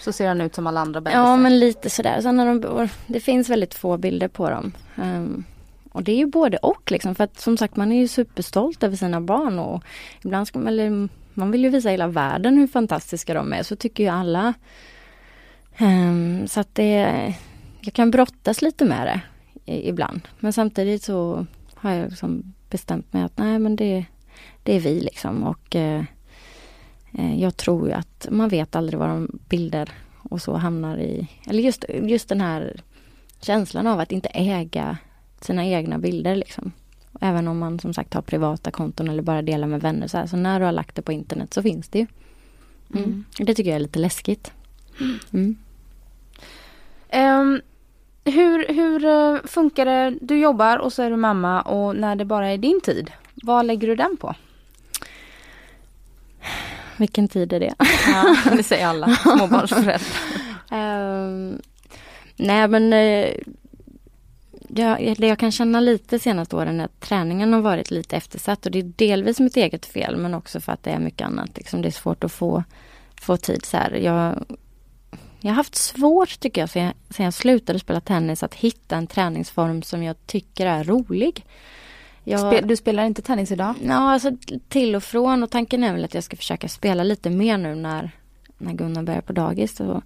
så ser han ut som alla andra bebisar? Ja men lite sådär. Sen när de, det finns väldigt få bilder på dem. Um, och det är ju både och liksom för att som sagt man är ju superstolt över sina barn och ibland ska man, eller, man vill ju visa hela världen hur fantastiska de är, så tycker ju alla. Um, så att det, jag kan brottas lite med det ibland. Men samtidigt så har jag liksom bestämt mig att nej men det, det är vi liksom och uh, jag tror ju att man vet aldrig vad de bilder och så hamnar i. Eller just, just den här känslan av att inte äga sina egna bilder liksom. Även om man som sagt har privata konton eller bara delar med vänner. Så, här. så när du har lagt det på internet så finns det ju. Mm. Mm. Det tycker jag är lite läskigt. Mm. Um, hur, hur eh, funkar det? Du jobbar och så är du mamma och när det bara är din tid. Vad lägger du den på? Vilken tid är det? Ja, det säger alla småbarnsföräldrar. um, [LAUGHS] nej men eh, jag, det jag kan känna lite senaste åren är att träningen har varit lite eftersatt och det är delvis mitt eget fel men också för att det är mycket annat. Liksom det är svårt att få, få tid så här. Jag, jag har haft svårt tycker jag sen, jag sen jag slutade spela tennis att hitta en träningsform som jag tycker är rolig. Jag, du spelar inte tennis idag? Ja, alltså till och från och tanken är väl att jag ska försöka spela lite mer nu när, när Gunnar börjar på dagis. Och,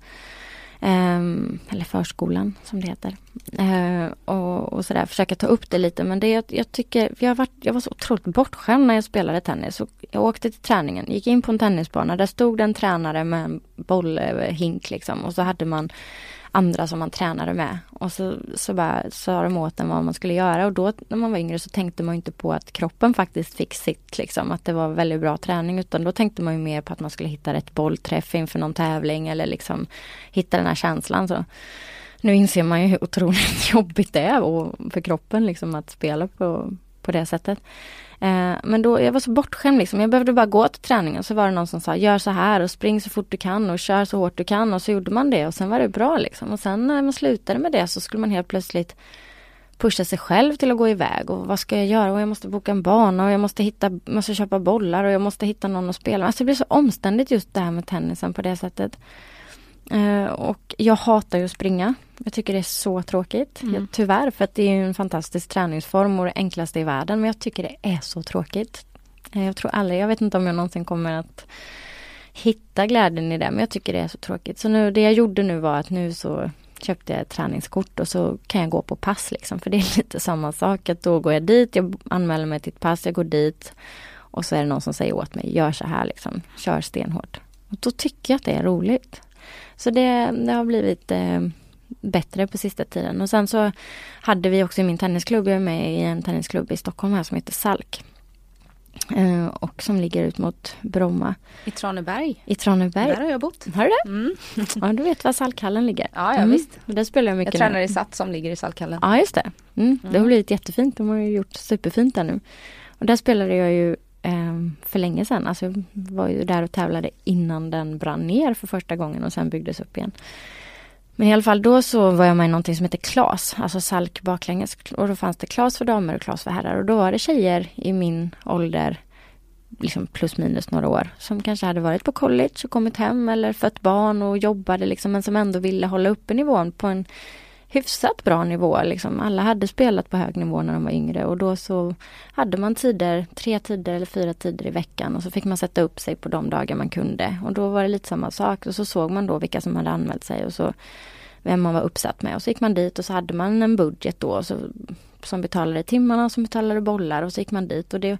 Um, eller förskolan som det heter. Uh, och, och sådär, försöka ta upp det lite. Men det jag, jag tycker, jag, varit, jag var så otroligt bortskämd när jag spelade tennis. Och jag åkte till träningen, gick in på en tennisbana. Där stod en tränare med en bollhink liksom. Och så hade man andra som man tränade med. Och så, så bara sa de åt en vad man skulle göra och då när man var yngre så tänkte man inte på att kroppen faktiskt fick sitt liksom, att det var väldigt bra träning utan då tänkte man ju mer på att man skulle hitta rätt bollträff inför någon tävling eller liksom hitta den här känslan. Så. Nu inser man ju hur otroligt [LAUGHS] jobbigt det är för kroppen liksom att spela på, på det sättet. Eh, men då, jag var så bortskämd liksom. Jag behövde bara gå till träningen så var det någon som sa gör så här och spring så fort du kan och kör så hårt du kan och så gjorde man det och sen var det bra liksom. Och sen när man slutade med det så skulle man helt plötsligt pusha sig själv till att gå iväg och vad ska jag göra och jag måste boka en bana och jag måste hitta, måste köpa bollar och jag måste hitta någon att spela med. Alltså det blir så omständigt just det här med tennisen på det sättet. Uh, och jag hatar ju att springa. Jag tycker det är så tråkigt. Mm. Jag, tyvärr, för att det är en fantastisk träningsform och det enklaste i världen. Men jag tycker det är så tråkigt. Uh, jag tror aldrig, jag vet inte om jag någonsin kommer att hitta glädjen i det. Men jag tycker det är så tråkigt. Så nu, det jag gjorde nu var att nu så köpte jag ett träningskort och så kan jag gå på pass liksom. För det är [LAUGHS] lite samma sak. Att då går jag dit, jag anmäler mig till ett pass, jag går dit. Och så är det någon som säger åt mig, gör så här liksom. Kör stenhårt. Och då tycker jag att det är roligt. Så det, det har blivit eh, bättre på sista tiden. Och sen så hade vi också i min tennisklubb, jag är med i en tennisklubb i Stockholm här som heter Salk. Eh, och som ligger ut mot Bromma. I Traneberg? I Traneberg. Där har jag bott. Har du det? Mm. [LAUGHS] ja, du vet var Salkhallen ligger. Ja, ja mm. visst. där spelar jag mycket Jag tränar i SAT som ligger i Salkhallen. Ja, just det. Mm. Det har blivit jättefint. De har ju gjort superfint där nu. Och där spelade jag ju Ehm, för länge sedan. Alltså jag var ju där och tävlade innan den brann ner för första gången och sen byggdes upp igen. Men i alla fall då så var jag med i någonting som heter KLAS, alltså SALK baklänges. Och då fanns det KLAS för damer och KLAS för herrar. Och då var det tjejer i min ålder, liksom plus minus några år, som kanske hade varit på college och kommit hem eller fött barn och jobbade liksom, men som ändå ville hålla uppe nivån på en hyfsat bra nivå. Liksom. Alla hade spelat på hög nivå när de var yngre och då så hade man tider, tre tider eller fyra tider i veckan och så fick man sätta upp sig på de dagar man kunde. Och då var det lite samma sak och så såg man då vilka som hade anmält sig och så vem man var uppsatt med och så gick man dit och så hade man en budget då så, som betalade timmarna, som betalade bollar och så gick man dit och det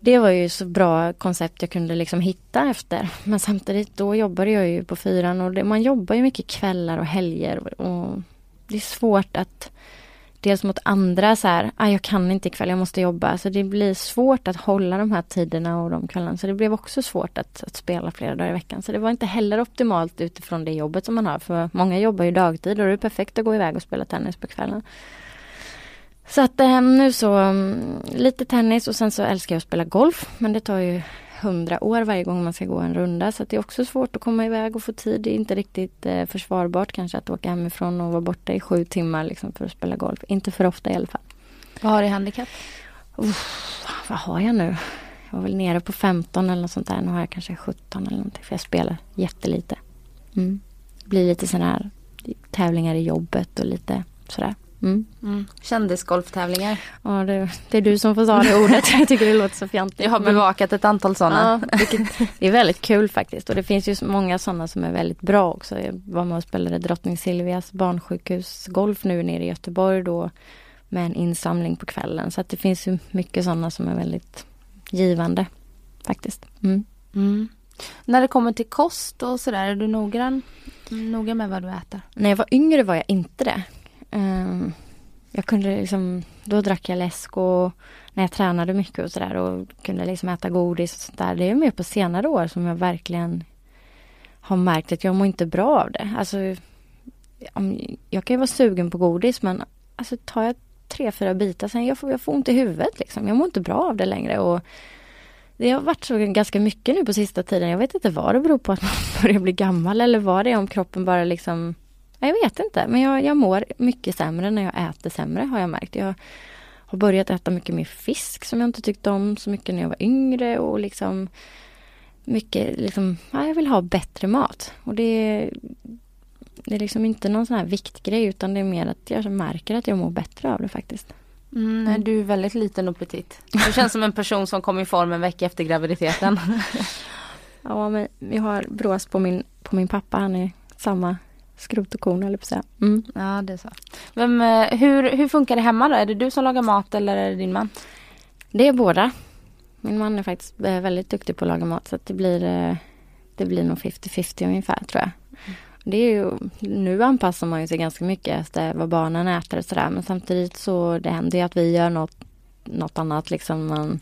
det var ju så bra koncept jag kunde liksom hitta efter. Men samtidigt då jobbade jag ju på fyran och det, man jobbar ju mycket kvällar och helger och det är svårt att dels mot andra så här, ah, jag kan inte ikväll, jag måste jobba. Så det blir svårt att hålla de här tiderna och de kvällarna. Så det blev också svårt att, att, spela flera dagar i veckan. Så det var inte heller optimalt utifrån det jobbet som man har. För många jobbar ju dagtid och det är perfekt att gå iväg och spela tennis på kvällen. Så att eh, nu så, mm, lite tennis och sen så älskar jag att spela golf. Men det tar ju hundra år varje gång man ska gå en runda. Så det är också svårt att komma iväg och få tid. Det är inte riktigt eh, försvarbart kanske att åka hemifrån och vara borta i sju timmar liksom, för att spela golf. Inte för ofta i alla fall. Vad har du i handikapp? vad har jag nu? Jag var väl nere på 15 eller något sånt där. Nu har jag kanske 17 eller någonting. För jag spelar jättelite. Mm. Det blir lite sådana här tävlingar i jobbet och lite sådär. Mm. Mm. Kändisgolftävlingar. Ja, det, det, är du som får ta det ordet. [LAUGHS] Jag tycker det låter så fjantigt. Jag har bevakat ett antal sådana. Ja, det är väldigt kul faktiskt. Och det finns ju många sådana som är väldigt bra också. Jag var med och spelade Drottning Silvias barnsjukhus golf nu nere i Göteborg då. Med en insamling på kvällen. Så att det finns ju mycket sådana som är väldigt givande faktiskt. Mm. Mm. När det kommer till kost och sådär, är du noggrann, noga med vad du äter? När jag var yngre var jag inte det. Um, jag kunde liksom, då drack jag läsk och när jag tränade mycket och sådär och kunde liksom äta godis och sånt där. Det är mer på senare år som jag verkligen har märkt att jag mår inte bra av det. Alltså, jag kan ju vara sugen på godis men alltså tar jag tre, fyra bitar sen jag får, jag får ont i huvudet liksom. Jag mår inte bra av det längre och det har varit så ganska mycket nu på sista tiden. Jag vet inte vad det beror på att man [LAUGHS] börjar bli gammal eller vad det är om kroppen bara liksom jag vet inte, men jag, jag mår mycket sämre när jag äter sämre har jag märkt. Jag har börjat äta mycket mer fisk som jag inte tyckte om så mycket när jag var yngre och liksom mycket liksom, ja, jag vill ha bättre mat. Och det, det är liksom inte någon sån här viktgrej utan det är mer att jag märker att jag mår bättre av det faktiskt. Mm, mm. Du är väldigt liten och petit. Du känns som en person som kom i form en vecka efter graviditeten. [LAUGHS] ja men vi har brås på min, på min pappa, han är samma skrot och korn eller på säga. Mm. Ja det är så. Vem, eh, hur, hur funkar det hemma då? Är det du som lagar mat eller är det din man? Det är båda. Min man är faktiskt eh, väldigt duktig på att laga mat så det blir eh, Det blir nog 50-50 ungefär tror jag. Mm. Det är ju, nu anpassar man ju sig ganska mycket efter vad barnen äter och sådär men samtidigt så det händer ju att vi gör något, något annat liksom. Man,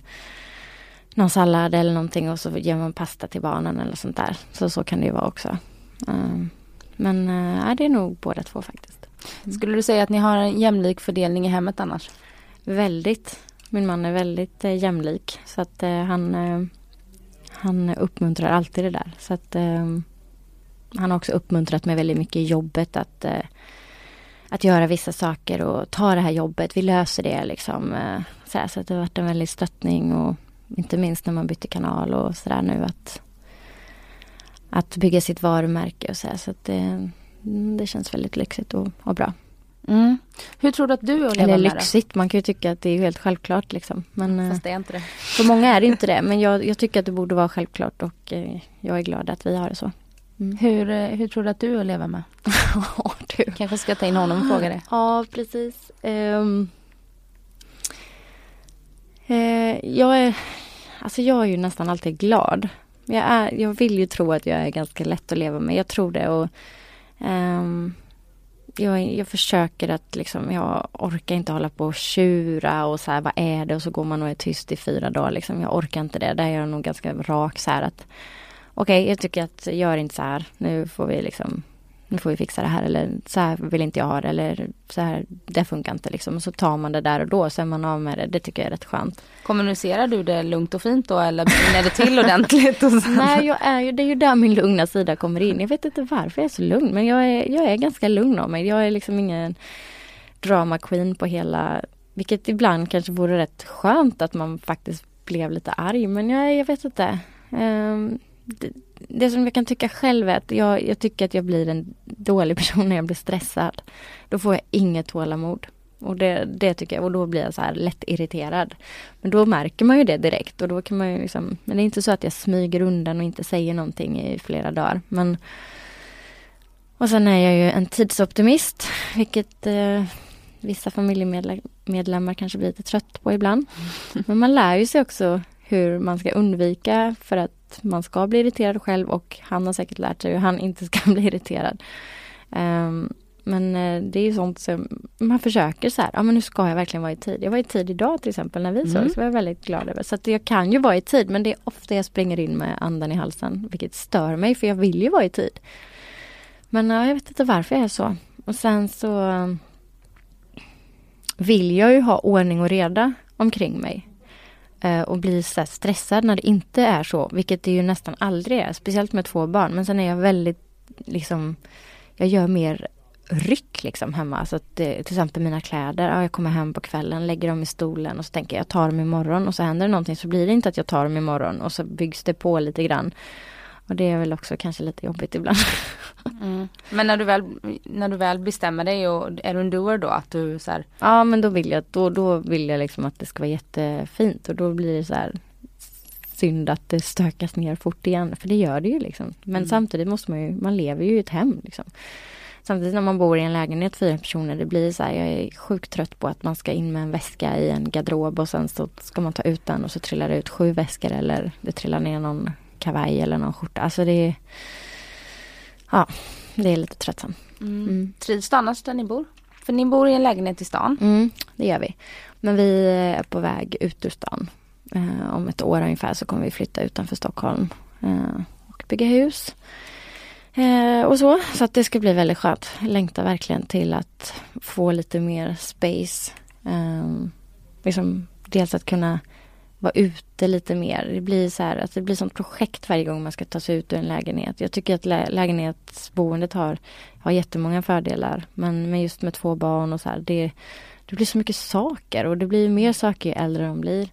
någon sallad eller någonting och så gör man pasta till barnen eller sånt där. Så så kan det ju vara också. Um, men äh, det är nog båda två faktiskt. Mm. Skulle du säga att ni har en jämlik fördelning i hemmet annars? Väldigt. Min man är väldigt eh, jämlik så att eh, han, eh, han uppmuntrar alltid det där. Så att han har också uppmuntrat mig väldigt mycket i jobbet att att göra vissa saker och ta det här jobbet, vi löser det liksom. Så, här, så att det har varit en väldig stöttning och inte minst när man bytte kanal och sådär nu att att bygga sitt varumärke och så här, så att det, det känns väldigt lyxigt och, och bra. Mm. Hur tror du att du och Eller lyxigt, det? man kan ju tycka att det är helt självklart liksom. Men eh, Fast det är inte det. För många är det inte det men jag, jag tycker att det borde vara självklart och eh, jag är glad att vi har det så. Mm. Hur, eh, hur tror du att du att leva med? [LAUGHS] du. Kanske ska ta in honom och fråga det. Ja precis. Um, uh, jag är Alltså jag är ju nästan alltid glad. Jag, är, jag vill ju tro att jag är ganska lätt att leva med. Jag tror det. Och, um, jag, jag försöker att liksom, jag orkar inte hålla på och tjura och så här, vad är det? Och så går man och är tyst i fyra dagar liksom. Jag orkar inte det. Där är jag nog ganska rak så här att okej, okay, jag tycker att gör inte så här. Nu får vi liksom nu får vi fixa det här eller så här vill inte jag ha det eller så här, det funkar inte liksom. Och så tar man det där och då, så är man av med det. Det tycker jag är rätt skönt. Kommunicerar du det lugnt och fint då eller brinner det till ordentligt? Nej, jag är ju, det är ju där min lugna sida kommer in. Jag vet inte varför jag är så lugn, men jag är, jag är ganska lugn av mig. Jag är liksom ingen drama queen på hela, vilket ibland kanske vore rätt skönt att man faktiskt blev lite arg, men jag, jag vet inte. Um, det, det som jag kan tycka själv är att jag, jag tycker att jag blir en dålig [LAUGHS] person när jag blir stressad. Då får jag inget tålamod. Och det, det tycker jag, och då blir jag så här lätt irriterad. Men då märker man ju det direkt och då kan man ju liksom, men det är inte så att jag smyger undan och inte säger någonting i flera dagar. Men och sen är jag ju en tidsoptimist, vilket eh, vissa familjemedlemmar kanske blir lite trött på ibland. [LAUGHS] Men man lär ju sig också hur man ska undvika för att man ska bli irriterad själv och han har säkert lärt sig hur han inte ska [LAUGHS] bli irriterad. Um, men eh, det är ju sånt som man försöker så här, ja men nu ska jag verkligen vara i tid. Jag var i tid idag till exempel när vi mm. såg, så var jag väldigt glad över. Så att jag kan ju vara i tid men det är ofta jag springer in med andan i halsen, vilket stör mig för jag vill ju vara i tid. Men ja, jag vet inte varför jag är så. Och sen så vill jag ju ha ordning och reda omkring mig. Eh, och blir så stressad när det inte är så, vilket det ju nästan aldrig är, speciellt med två barn. Men sen är jag väldigt, liksom, jag gör mer ryck liksom hemma. Så att, eh, till exempel mina kläder, ja, jag kommer hem på kvällen, lägger dem i stolen och så tänker jag, jag tar dem imorgon och så händer det någonting så blir det inte att jag tar dem imorgon och så byggs det på lite grann. Och det är väl också kanske lite jobbigt ibland. [LAUGHS] Mm. Men när du, väl, när du väl bestämmer dig och är du en doer då att du så här... Ja men då vill jag, då, då vill jag liksom att det ska vara jättefint och då blir det så här synd att det stökas ner fort igen. För det gör det ju liksom. Men mm. samtidigt måste man ju, man lever ju i ett hem liksom. Samtidigt när man bor i en lägenhet fyra personer, det blir så här, jag är sjukt trött på att man ska in med en väska i en garderob och sen så ska man ta ut den och så trillar det ut sju väskor eller det trillar ner någon kavaj eller någon skjorta. Alltså det är... Ja, det är lite tröttsamt. Mm. Mm. Trivs du annars där ni bor? För ni bor i en lägenhet i stan? Mm, det gör vi. Men vi är på väg ut ur stan. Eh, om ett år ungefär så kommer vi flytta utanför Stockholm eh, och bygga hus. Eh, och så, så att det ska bli väldigt skönt. Jag längtar verkligen till att få lite mer space. Eh, liksom dels att kunna vara ute lite mer. Det blir så här, alltså det blir som projekt varje gång man ska ta sig ut ur en lägenhet. Jag tycker att lä lägenhetsboendet har, har jättemånga fördelar. Men, men just med två barn och så här, det, det blir så mycket saker och det blir mer saker ju äldre de blir.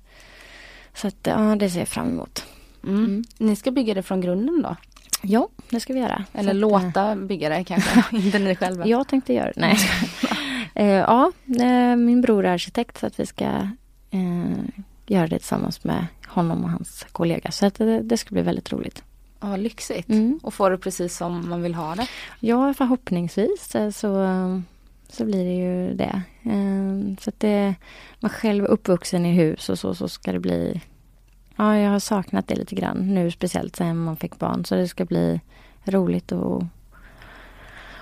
Så att ja, det ser jag fram emot. Mm. Mm. Ni ska bygga det från grunden då? Ja, det ska vi göra. Eller så låta att, bygga det kanske, [LAUGHS] inte ni själva. Jag tänkte göra nej. uh, [LAUGHS] ja, uh, min bror är arkitekt så att vi ska uh, göra det tillsammans med honom och hans kollega. Så att det, det ska bli väldigt roligt. Ja, lyxigt. Mm. Och får det precis som man vill ha det? Ja, förhoppningsvis så, så blir det ju det. Så att det, man själv är uppvuxen i hus och så, så ska det bli Ja, jag har saknat det lite grann nu speciellt sen man fick barn. Så det ska bli roligt att,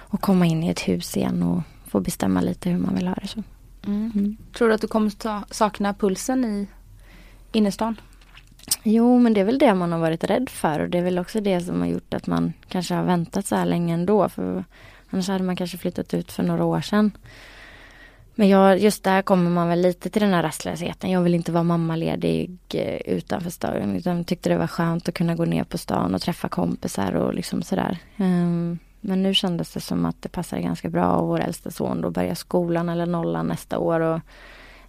att komma in i ett hus igen och få bestämma lite hur man vill ha det. Så. Mm. Mm. Tror du att du kommer ta, sakna pulsen i innerstan? Jo, men det är väl det man har varit rädd för och det är väl också det som har gjort att man kanske har väntat så här länge ändå. För annars hade man kanske flyttat ut för några år sedan. Men jag, just där kommer man väl lite till den här rastlösheten. Jag vill inte vara mammaledig eh, utanför stan. Utan tyckte det var skönt att kunna gå ner på stan och träffa kompisar och liksom sådär. Ehm, men nu kändes det som att det passade ganska bra och vår äldsta son då börjar skolan eller nollan nästa år. Och,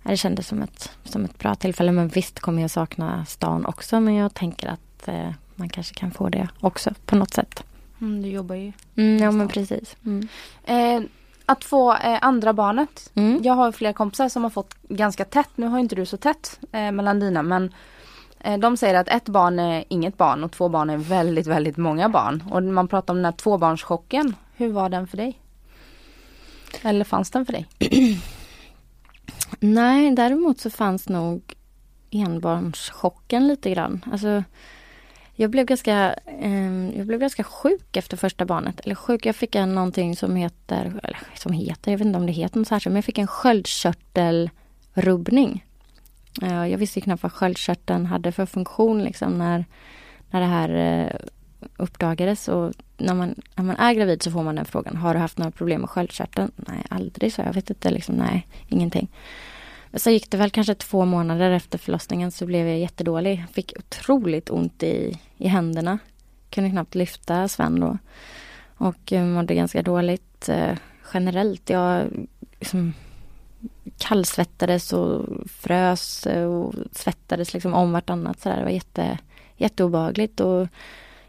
det kändes som ett, som ett bra tillfälle. Men visst kommer jag sakna stan också. Men jag tänker att eh, man kanske kan få det också på något sätt. Mm, du jobbar ju. Mm, ja men precis. Mm. Eh, att få eh, andra barnet. Mm. Jag har flera kompisar som har fått ganska tätt. Nu har inte du så tätt eh, mellan dina men eh, de säger att ett barn är inget barn och två barn är väldigt, väldigt många barn. Och man pratar om den här tvåbarnschocken. Hur var den för dig? Eller fanns den för dig? [CLEARS THROAT] Nej, däremot så fanns nog enbarnschocken lite grann. Alltså jag blev ganska, eh, jag blev ganska sjuk efter första barnet. Eller sjuk, jag fick en någonting som heter, eller som heter, jag vet inte om det heter något särskilt, men jag fick en sköldkörtelrubbning. Eh, jag visste knappt vad sköldkörteln hade för funktion liksom när, när det här eh, uppdagades. Och när man, när man är gravid så får man den frågan, har du haft några problem med sköldkörteln? Nej, aldrig, så jag vet inte, liksom, nej, ingenting. Så gick det väl kanske två månader efter förlossningen så blev jag jättedålig. Fick otroligt ont i, i händerna. Kunde knappt lyfta Sven då. Och eh, mådde ganska dåligt eh, generellt. Jag liksom kallsvettades och frös eh, och svettades liksom om vartannat. Så där. Det var jätte, jätteobehagligt. Och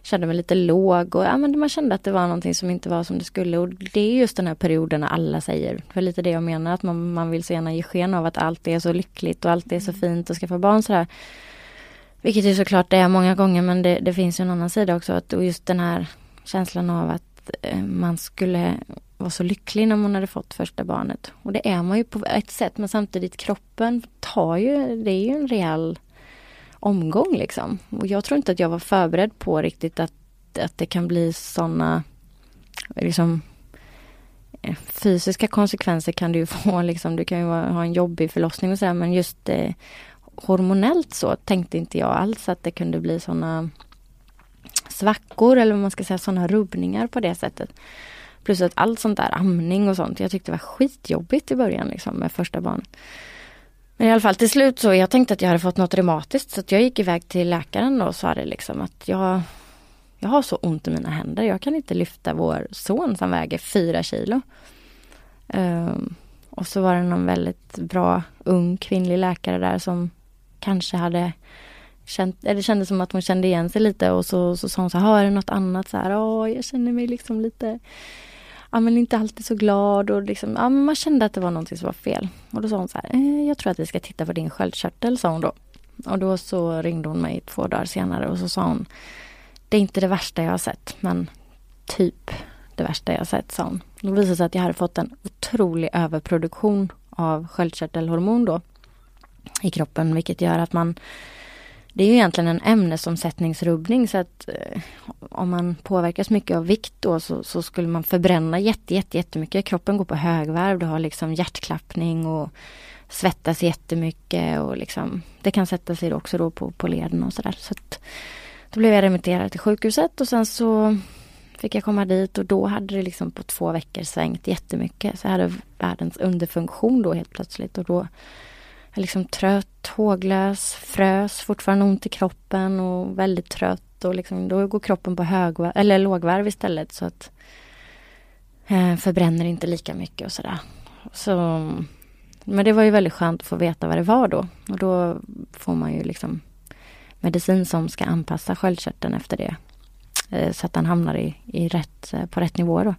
kände mig lite låg och ja, men man kände att det var någonting som inte var som det skulle. Och det är just den här perioden när alla säger, för lite det jag menar, att man, man vill så gärna ge sken av att allt är så lyckligt och allt är så mm. fint att skaffa barn sådär. Vilket ju såklart det är många gånger men det, det finns ju en annan sida också. Att, och just den här känslan av att eh, man skulle vara så lycklig när man hade fått första barnet. Och det är man ju på ett sätt men samtidigt kroppen tar ju, det är ju en rejäl omgång liksom. Och jag tror inte att jag var förberedd på riktigt att, att det kan bli sådana liksom eh, fysiska konsekvenser kan det ju [LAUGHS] få liksom. Du kan ju ha en jobbig förlossning och sådär men just eh, hormonellt så tänkte inte jag alls att det kunde bli sådana svackor eller vad man ska säga, sådana rubbningar på det sättet. Plus att allt sånt där, amning och sånt, jag tyckte det var skitjobbigt i början liksom med första barnet. Men i alla fall till slut så, jag tänkte att jag hade fått något reumatiskt så att jag gick iväg till läkaren och sa det liksom att jag, jag har så ont i mina händer, jag kan inte lyfta vår son som väger fyra kilo. Um, och så var det någon väldigt bra ung kvinnlig läkare där som kanske hade känt, eller det kändes som att hon kände igen sig lite och så, så sa hon så här, är det något annat så här, åh jag känner mig liksom lite ja men inte alltid så glad och liksom, ja man kände att det var någonting som var fel. Och då sa hon så här, eh, jag tror att vi ska titta på din sköldkörtel, sa hon då. Och då så ringde hon mig två dagar senare och så sa hon, det är inte det värsta jag har sett, men typ det värsta jag har sett, sa hon. Då visade det sig att jag hade fått en otrolig överproduktion av sköldkörtelhormon då i kroppen, vilket gör att man det är ju egentligen en ämnesomsättningsrubbning så att eh, om man påverkas mycket av vikt då så, så, skulle man förbränna jätte, jätte, jättemycket. Kroppen går på högvarv, du har liksom hjärtklappning och svettas jättemycket och liksom det kan sätta sig också då på, på leden och sådär. Så då blev jag remitterad till sjukhuset och sen så fick jag komma dit och då hade det liksom på två veckor svängt jättemycket. Så jag hade världens underfunktion då helt plötsligt och då liksom trött, håglös, frös, fortfarande ont i kroppen och väldigt trött och liksom, då går kroppen på högvarv, eller lågvarv istället så att eh, förbränner inte lika mycket och sådär. Så, men det var ju väldigt skönt att få veta vad det var då och då får man ju liksom medicin som ska anpassa sköldkörteln efter det. Eh, så att den hamnar i, i rätt, eh, på rätt nivå då.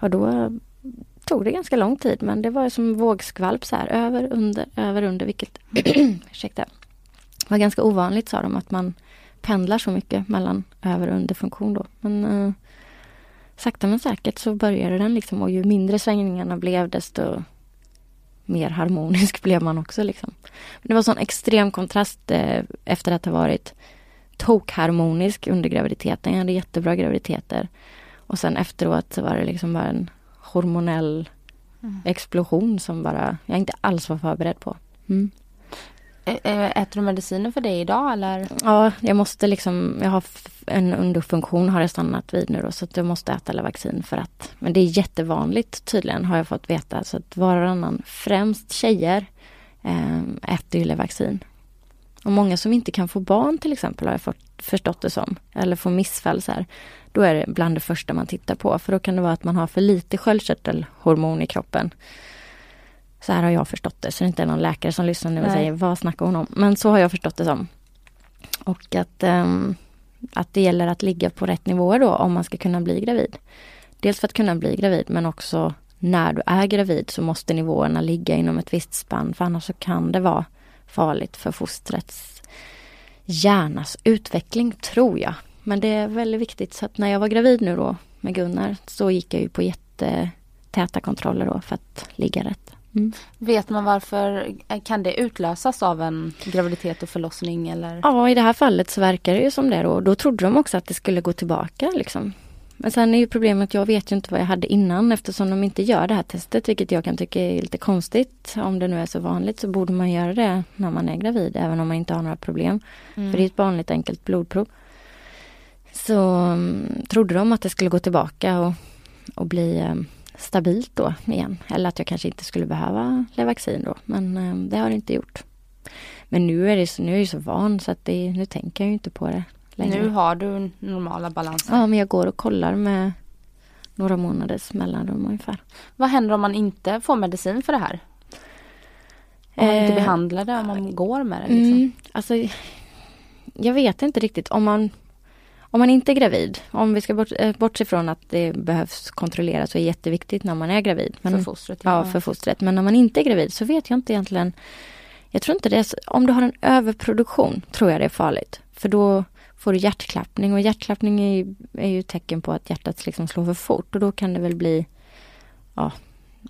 Och då tog det ganska lång tid men det var som vågskvalp så här över, under, över, under vilket [CLEARS THROAT] ursäkta, var ganska ovanligt sa de att man pendlar så mycket mellan över och underfunktion då. Men eh, sakta men säkert så började den liksom och ju mindre svängningarna blev desto mer harmonisk [LAUGHS] blev man också liksom. Men det var sån extrem kontrast eh, efter att ha varit tokharmonisk under graviditeten. Jag hade jättebra graviditeter. Och sen efteråt så var det liksom bara en hormonell mm. explosion som bara jag inte alls var förberedd på. Mm. Äter du mediciner för det idag eller? Ja, jag måste liksom, jag har en underfunktion har jag stannat vid nu då så att jag måste äta Levaxin för att, men det är jättevanligt tydligen har jag fått veta så att var och annan, främst tjejer, äh, äter ju Levaxin. Och många som inte kan få barn till exempel har jag fått, förstått det som, eller får missfall så här. Då är det bland det första man tittar på för då kan det vara att man har för lite sköldkörtelhormon i kroppen. Så här har jag förstått det, så det är inte någon läkare som lyssnar nu och Nej. säger vad snackar hon om? Men så har jag förstått det som. Och att, um, att det gäller att ligga på rätt nivåer då om man ska kunna bli gravid. Dels för att kunna bli gravid men också när du är gravid så måste nivåerna ligga inom ett visst spann för annars så kan det vara farligt för fostrets hjärnas utveckling, tror jag. Men det är väldigt viktigt så att när jag var gravid nu då med Gunnar så gick jag ju på jättetäta kontroller då för att ligga rätt. Mm. Vet man varför, kan det utlösas av en graviditet och förlossning eller? Ja i det här fallet så verkar det ju som det då. Då trodde de också att det skulle gå tillbaka liksom. Men sen är ju problemet att jag vet ju inte vad jag hade innan eftersom de inte gör det här testet vilket jag kan tycka är lite konstigt. Om det nu är så vanligt så borde man göra det när man är gravid även om man inte har några problem. Mm. För det är ett vanligt enkelt blodprov. Så um, trodde de att det skulle gå tillbaka och, och bli um, stabilt då igen. Eller att jag kanske inte skulle behöva Levaxin då. Men um, det har det inte gjort. Men nu är, det så, nu är jag så van så att det, nu tänker jag inte på det längre. Nu har du normala balanser? Ja, men jag går och kollar med några månaders mellanrum ungefär. Vad händer om man inte får medicin för det här? Om man inte eh, behandlar det, om man går med det? Liksom? Mm, alltså, jag vet inte riktigt om man om man inte är gravid, om vi ska bort, eh, bortse från att det behövs kontrolleras och är jätteviktigt när man är gravid. Men, för fostret? Ja. ja, för fostret. Men när man inte är gravid så vet jag inte egentligen. Jag tror inte det är, om du har en överproduktion tror jag det är farligt. För då får du hjärtklappning och hjärtklappning är ju, är ju tecken på att hjärtat liksom slår för fort och då kan det väl bli ja,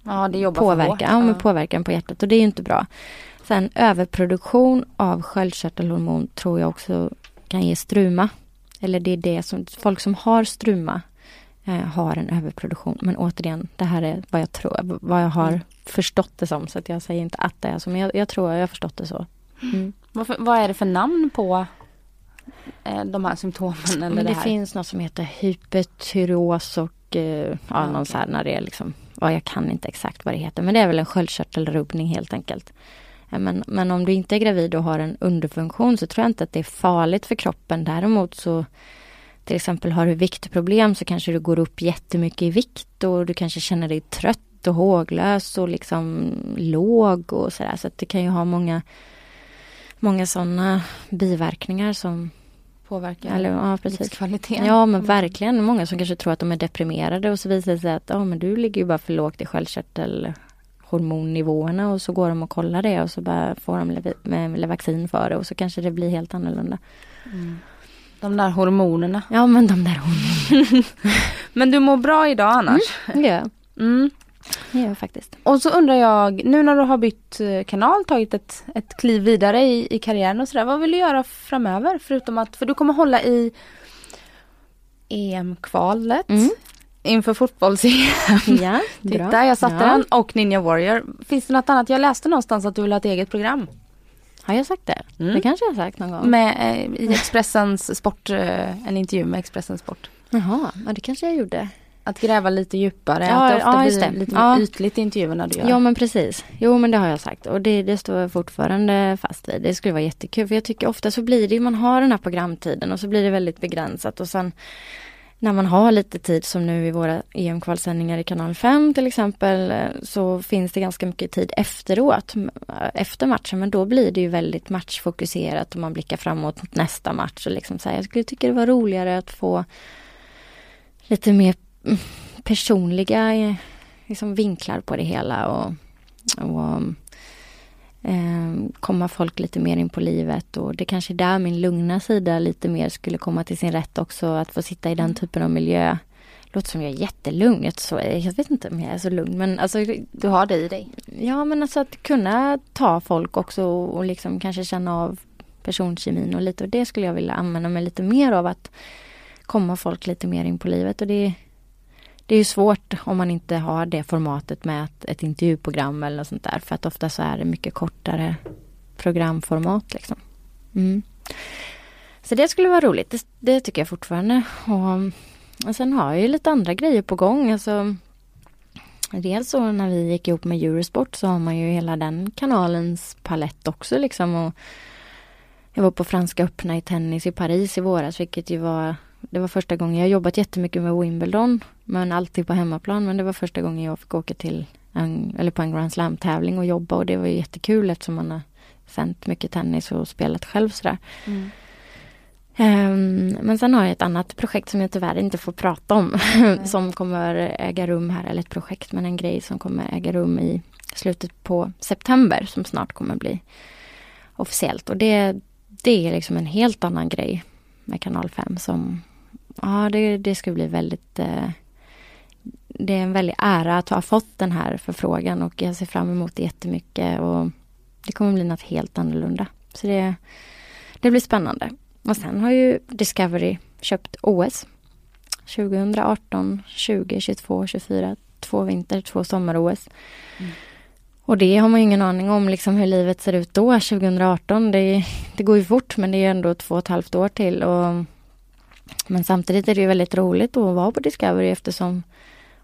ja, det påverkan, ja, med påverkan på hjärtat och det är ju inte bra. Sen överproduktion av sköldkörtelhormon tror jag också kan ge struma. Eller det är det som, folk som har struma eh, har en överproduktion. Men återigen, det här är vad jag tror, vad jag har mm. förstått det som. Så att jag säger inte att det är så, men jag, jag tror jag har förstått det så. Mm. Varför, vad är det för namn på eh, de här symptomen? Eller det, det finns något som heter hypertyreos och eh, ja, någon så här när det är liksom, ja, jag kan inte exakt vad det heter, men det är väl en sköldkörtelrubbning helt enkelt. Men, men om du inte är gravid och har en underfunktion så tror jag inte att det är farligt för kroppen. Däremot så till exempel har du viktproblem så kanske du går upp jättemycket i vikt och du kanske känner dig trött och håglös och liksom låg och sådär. Så att det kan ju ha många, många sådana biverkningar som påverkar eller, ja, precis. livskvaliteten. Ja men verkligen. Många som kanske tror att de är deprimerade och så visar det sig att ja, men du ligger ju bara för lågt i sköldkörtel hormonnivåerna och så går de och kollar det och så bara får de le vaccin för det och så kanske det blir helt annorlunda. Mm. De där hormonerna. Ja men de där hormonerna. [LAUGHS] men du mår bra idag annars? Mm, det gör jag. Mm. Det gör jag faktiskt. Och så undrar jag, nu när du har bytt eh, kanal, tagit ett, ett kliv vidare i, i karriären och sådär. Vad vill du göra framöver? Förutom att, för du kommer hålla i EM-kvalet. Mm inför fotbolls-EM. Ja, [LAUGHS] Titta, jag satte ja. den och Ninja Warrior. Finns det något annat? Jag läste någonstans att du vill ha ett eget program. Har jag sagt det? Mm. Det kanske jag har sagt någon gång. Med, eh, I Expressens sport, eh, en intervju med Expressens sport. Jaha, ja, det kanske jag gjorde. Att gräva lite djupare, ja, att det ofta ja, blir lite ja. ytligt i intervjuerna du gör. Ja men precis. Jo men det har jag sagt och det, det står jag fortfarande fast vid. Det skulle vara jättekul för jag tycker ofta så blir det, man har den här programtiden och så blir det väldigt begränsat och sen när man har lite tid som nu i våra EM-kvalsändningar i kanal 5 till exempel eh, så finns det ganska mycket tid efteråt, eh, efter matchen. Men då blir det ju väldigt matchfokuserat och man blickar framåt mot nästa match. Och liksom så här, jag skulle tycka det var roligare att få lite mer mm, personliga eh, liksom vinklar på det hela och, och mm, komma folk lite mer in på livet och det kanske är där min lugna sida lite mer skulle komma till sin rätt också, att få sitta i den mm. typen av miljö. Låter som jag är jättelugn, jag, så, jag vet inte om jag är så lugn men alltså Du har det i dig? Ja men alltså att kunna ta folk också och, och liksom kanske känna av personkemin och lite och det skulle jag vilja använda mig lite mer av att komma folk lite mer in på livet och det det är ju svårt om man inte har det formatet med ett, ett intervjuprogram eller något sånt där. För att ofta så är det mycket kortare programformat liksom. Mm. Så det skulle vara roligt. Det, det tycker jag fortfarande. Och, och, sen har jag ju lite andra grejer på gång. Alltså, dels så när vi gick ihop med Eurosport så har man ju hela den kanalens palett också liksom. Och jag var på Franska öppna i tennis i Paris i våras vilket ju var det var första gången, jag har jobbat jättemycket med Wimbledon, men alltid på hemmaplan. Men det var första gången jag fick åka till en, eller på en Grand Slam-tävling och jobba och det var jättekul eftersom man har sänt mycket tennis och spelat själv sådär. Mm. Um, men sen har jag ett annat projekt som jag tyvärr inte får prata om. [LAUGHS] som kommer äga rum här, eller ett projekt men en grej som kommer äga rum i slutet på september som snart kommer bli officiellt. Och det, det är liksom en helt annan grej med kanal 5 som ja, det, det ska bli väldigt eh, det är en väldig ära att ha fått den här förfrågan och jag ser fram emot det jättemycket och det kommer bli något helt annorlunda. Så det, det blir spännande. Och sen har ju Discovery köpt OS 2018, 20, 22, 24. Två vinter, två sommar-OS. Mm. Och det har man ingen aning om liksom hur livet ser ut då, 2018. Det, det går ju fort men det är ändå två och ett halvt år till. Och men samtidigt är det ju väldigt roligt att vara på Discovery eftersom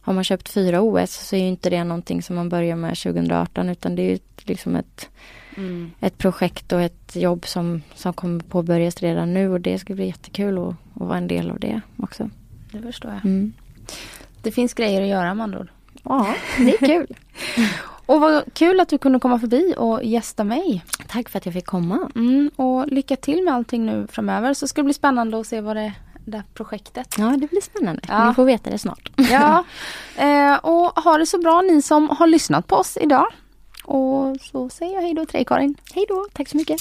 har man köpt fyra OS så är ju inte det någonting som man börjar med 2018 utan det är ju liksom ett, mm. ett projekt och ett jobb som, som kommer påbörjas redan nu och det ska bli jättekul att, att vara en del av det också. Det förstår jag. Mm. Det finns grejer att göra med andra ord. Ja, det är kul. [LAUGHS] och vad kul att du kunde komma förbi och gästa mig. Tack för att jag fick komma. Mm, och lycka till med allting nu framöver så ska det bli spännande att se vad det det här projektet. Ja, det blir spännande. Ja. Ni får veta det snart. Ja, [LAUGHS] eh, och ha det så bra ni som har lyssnat på oss idag. Och så säger jag hej då till dig Karin. Hej då, tack så mycket.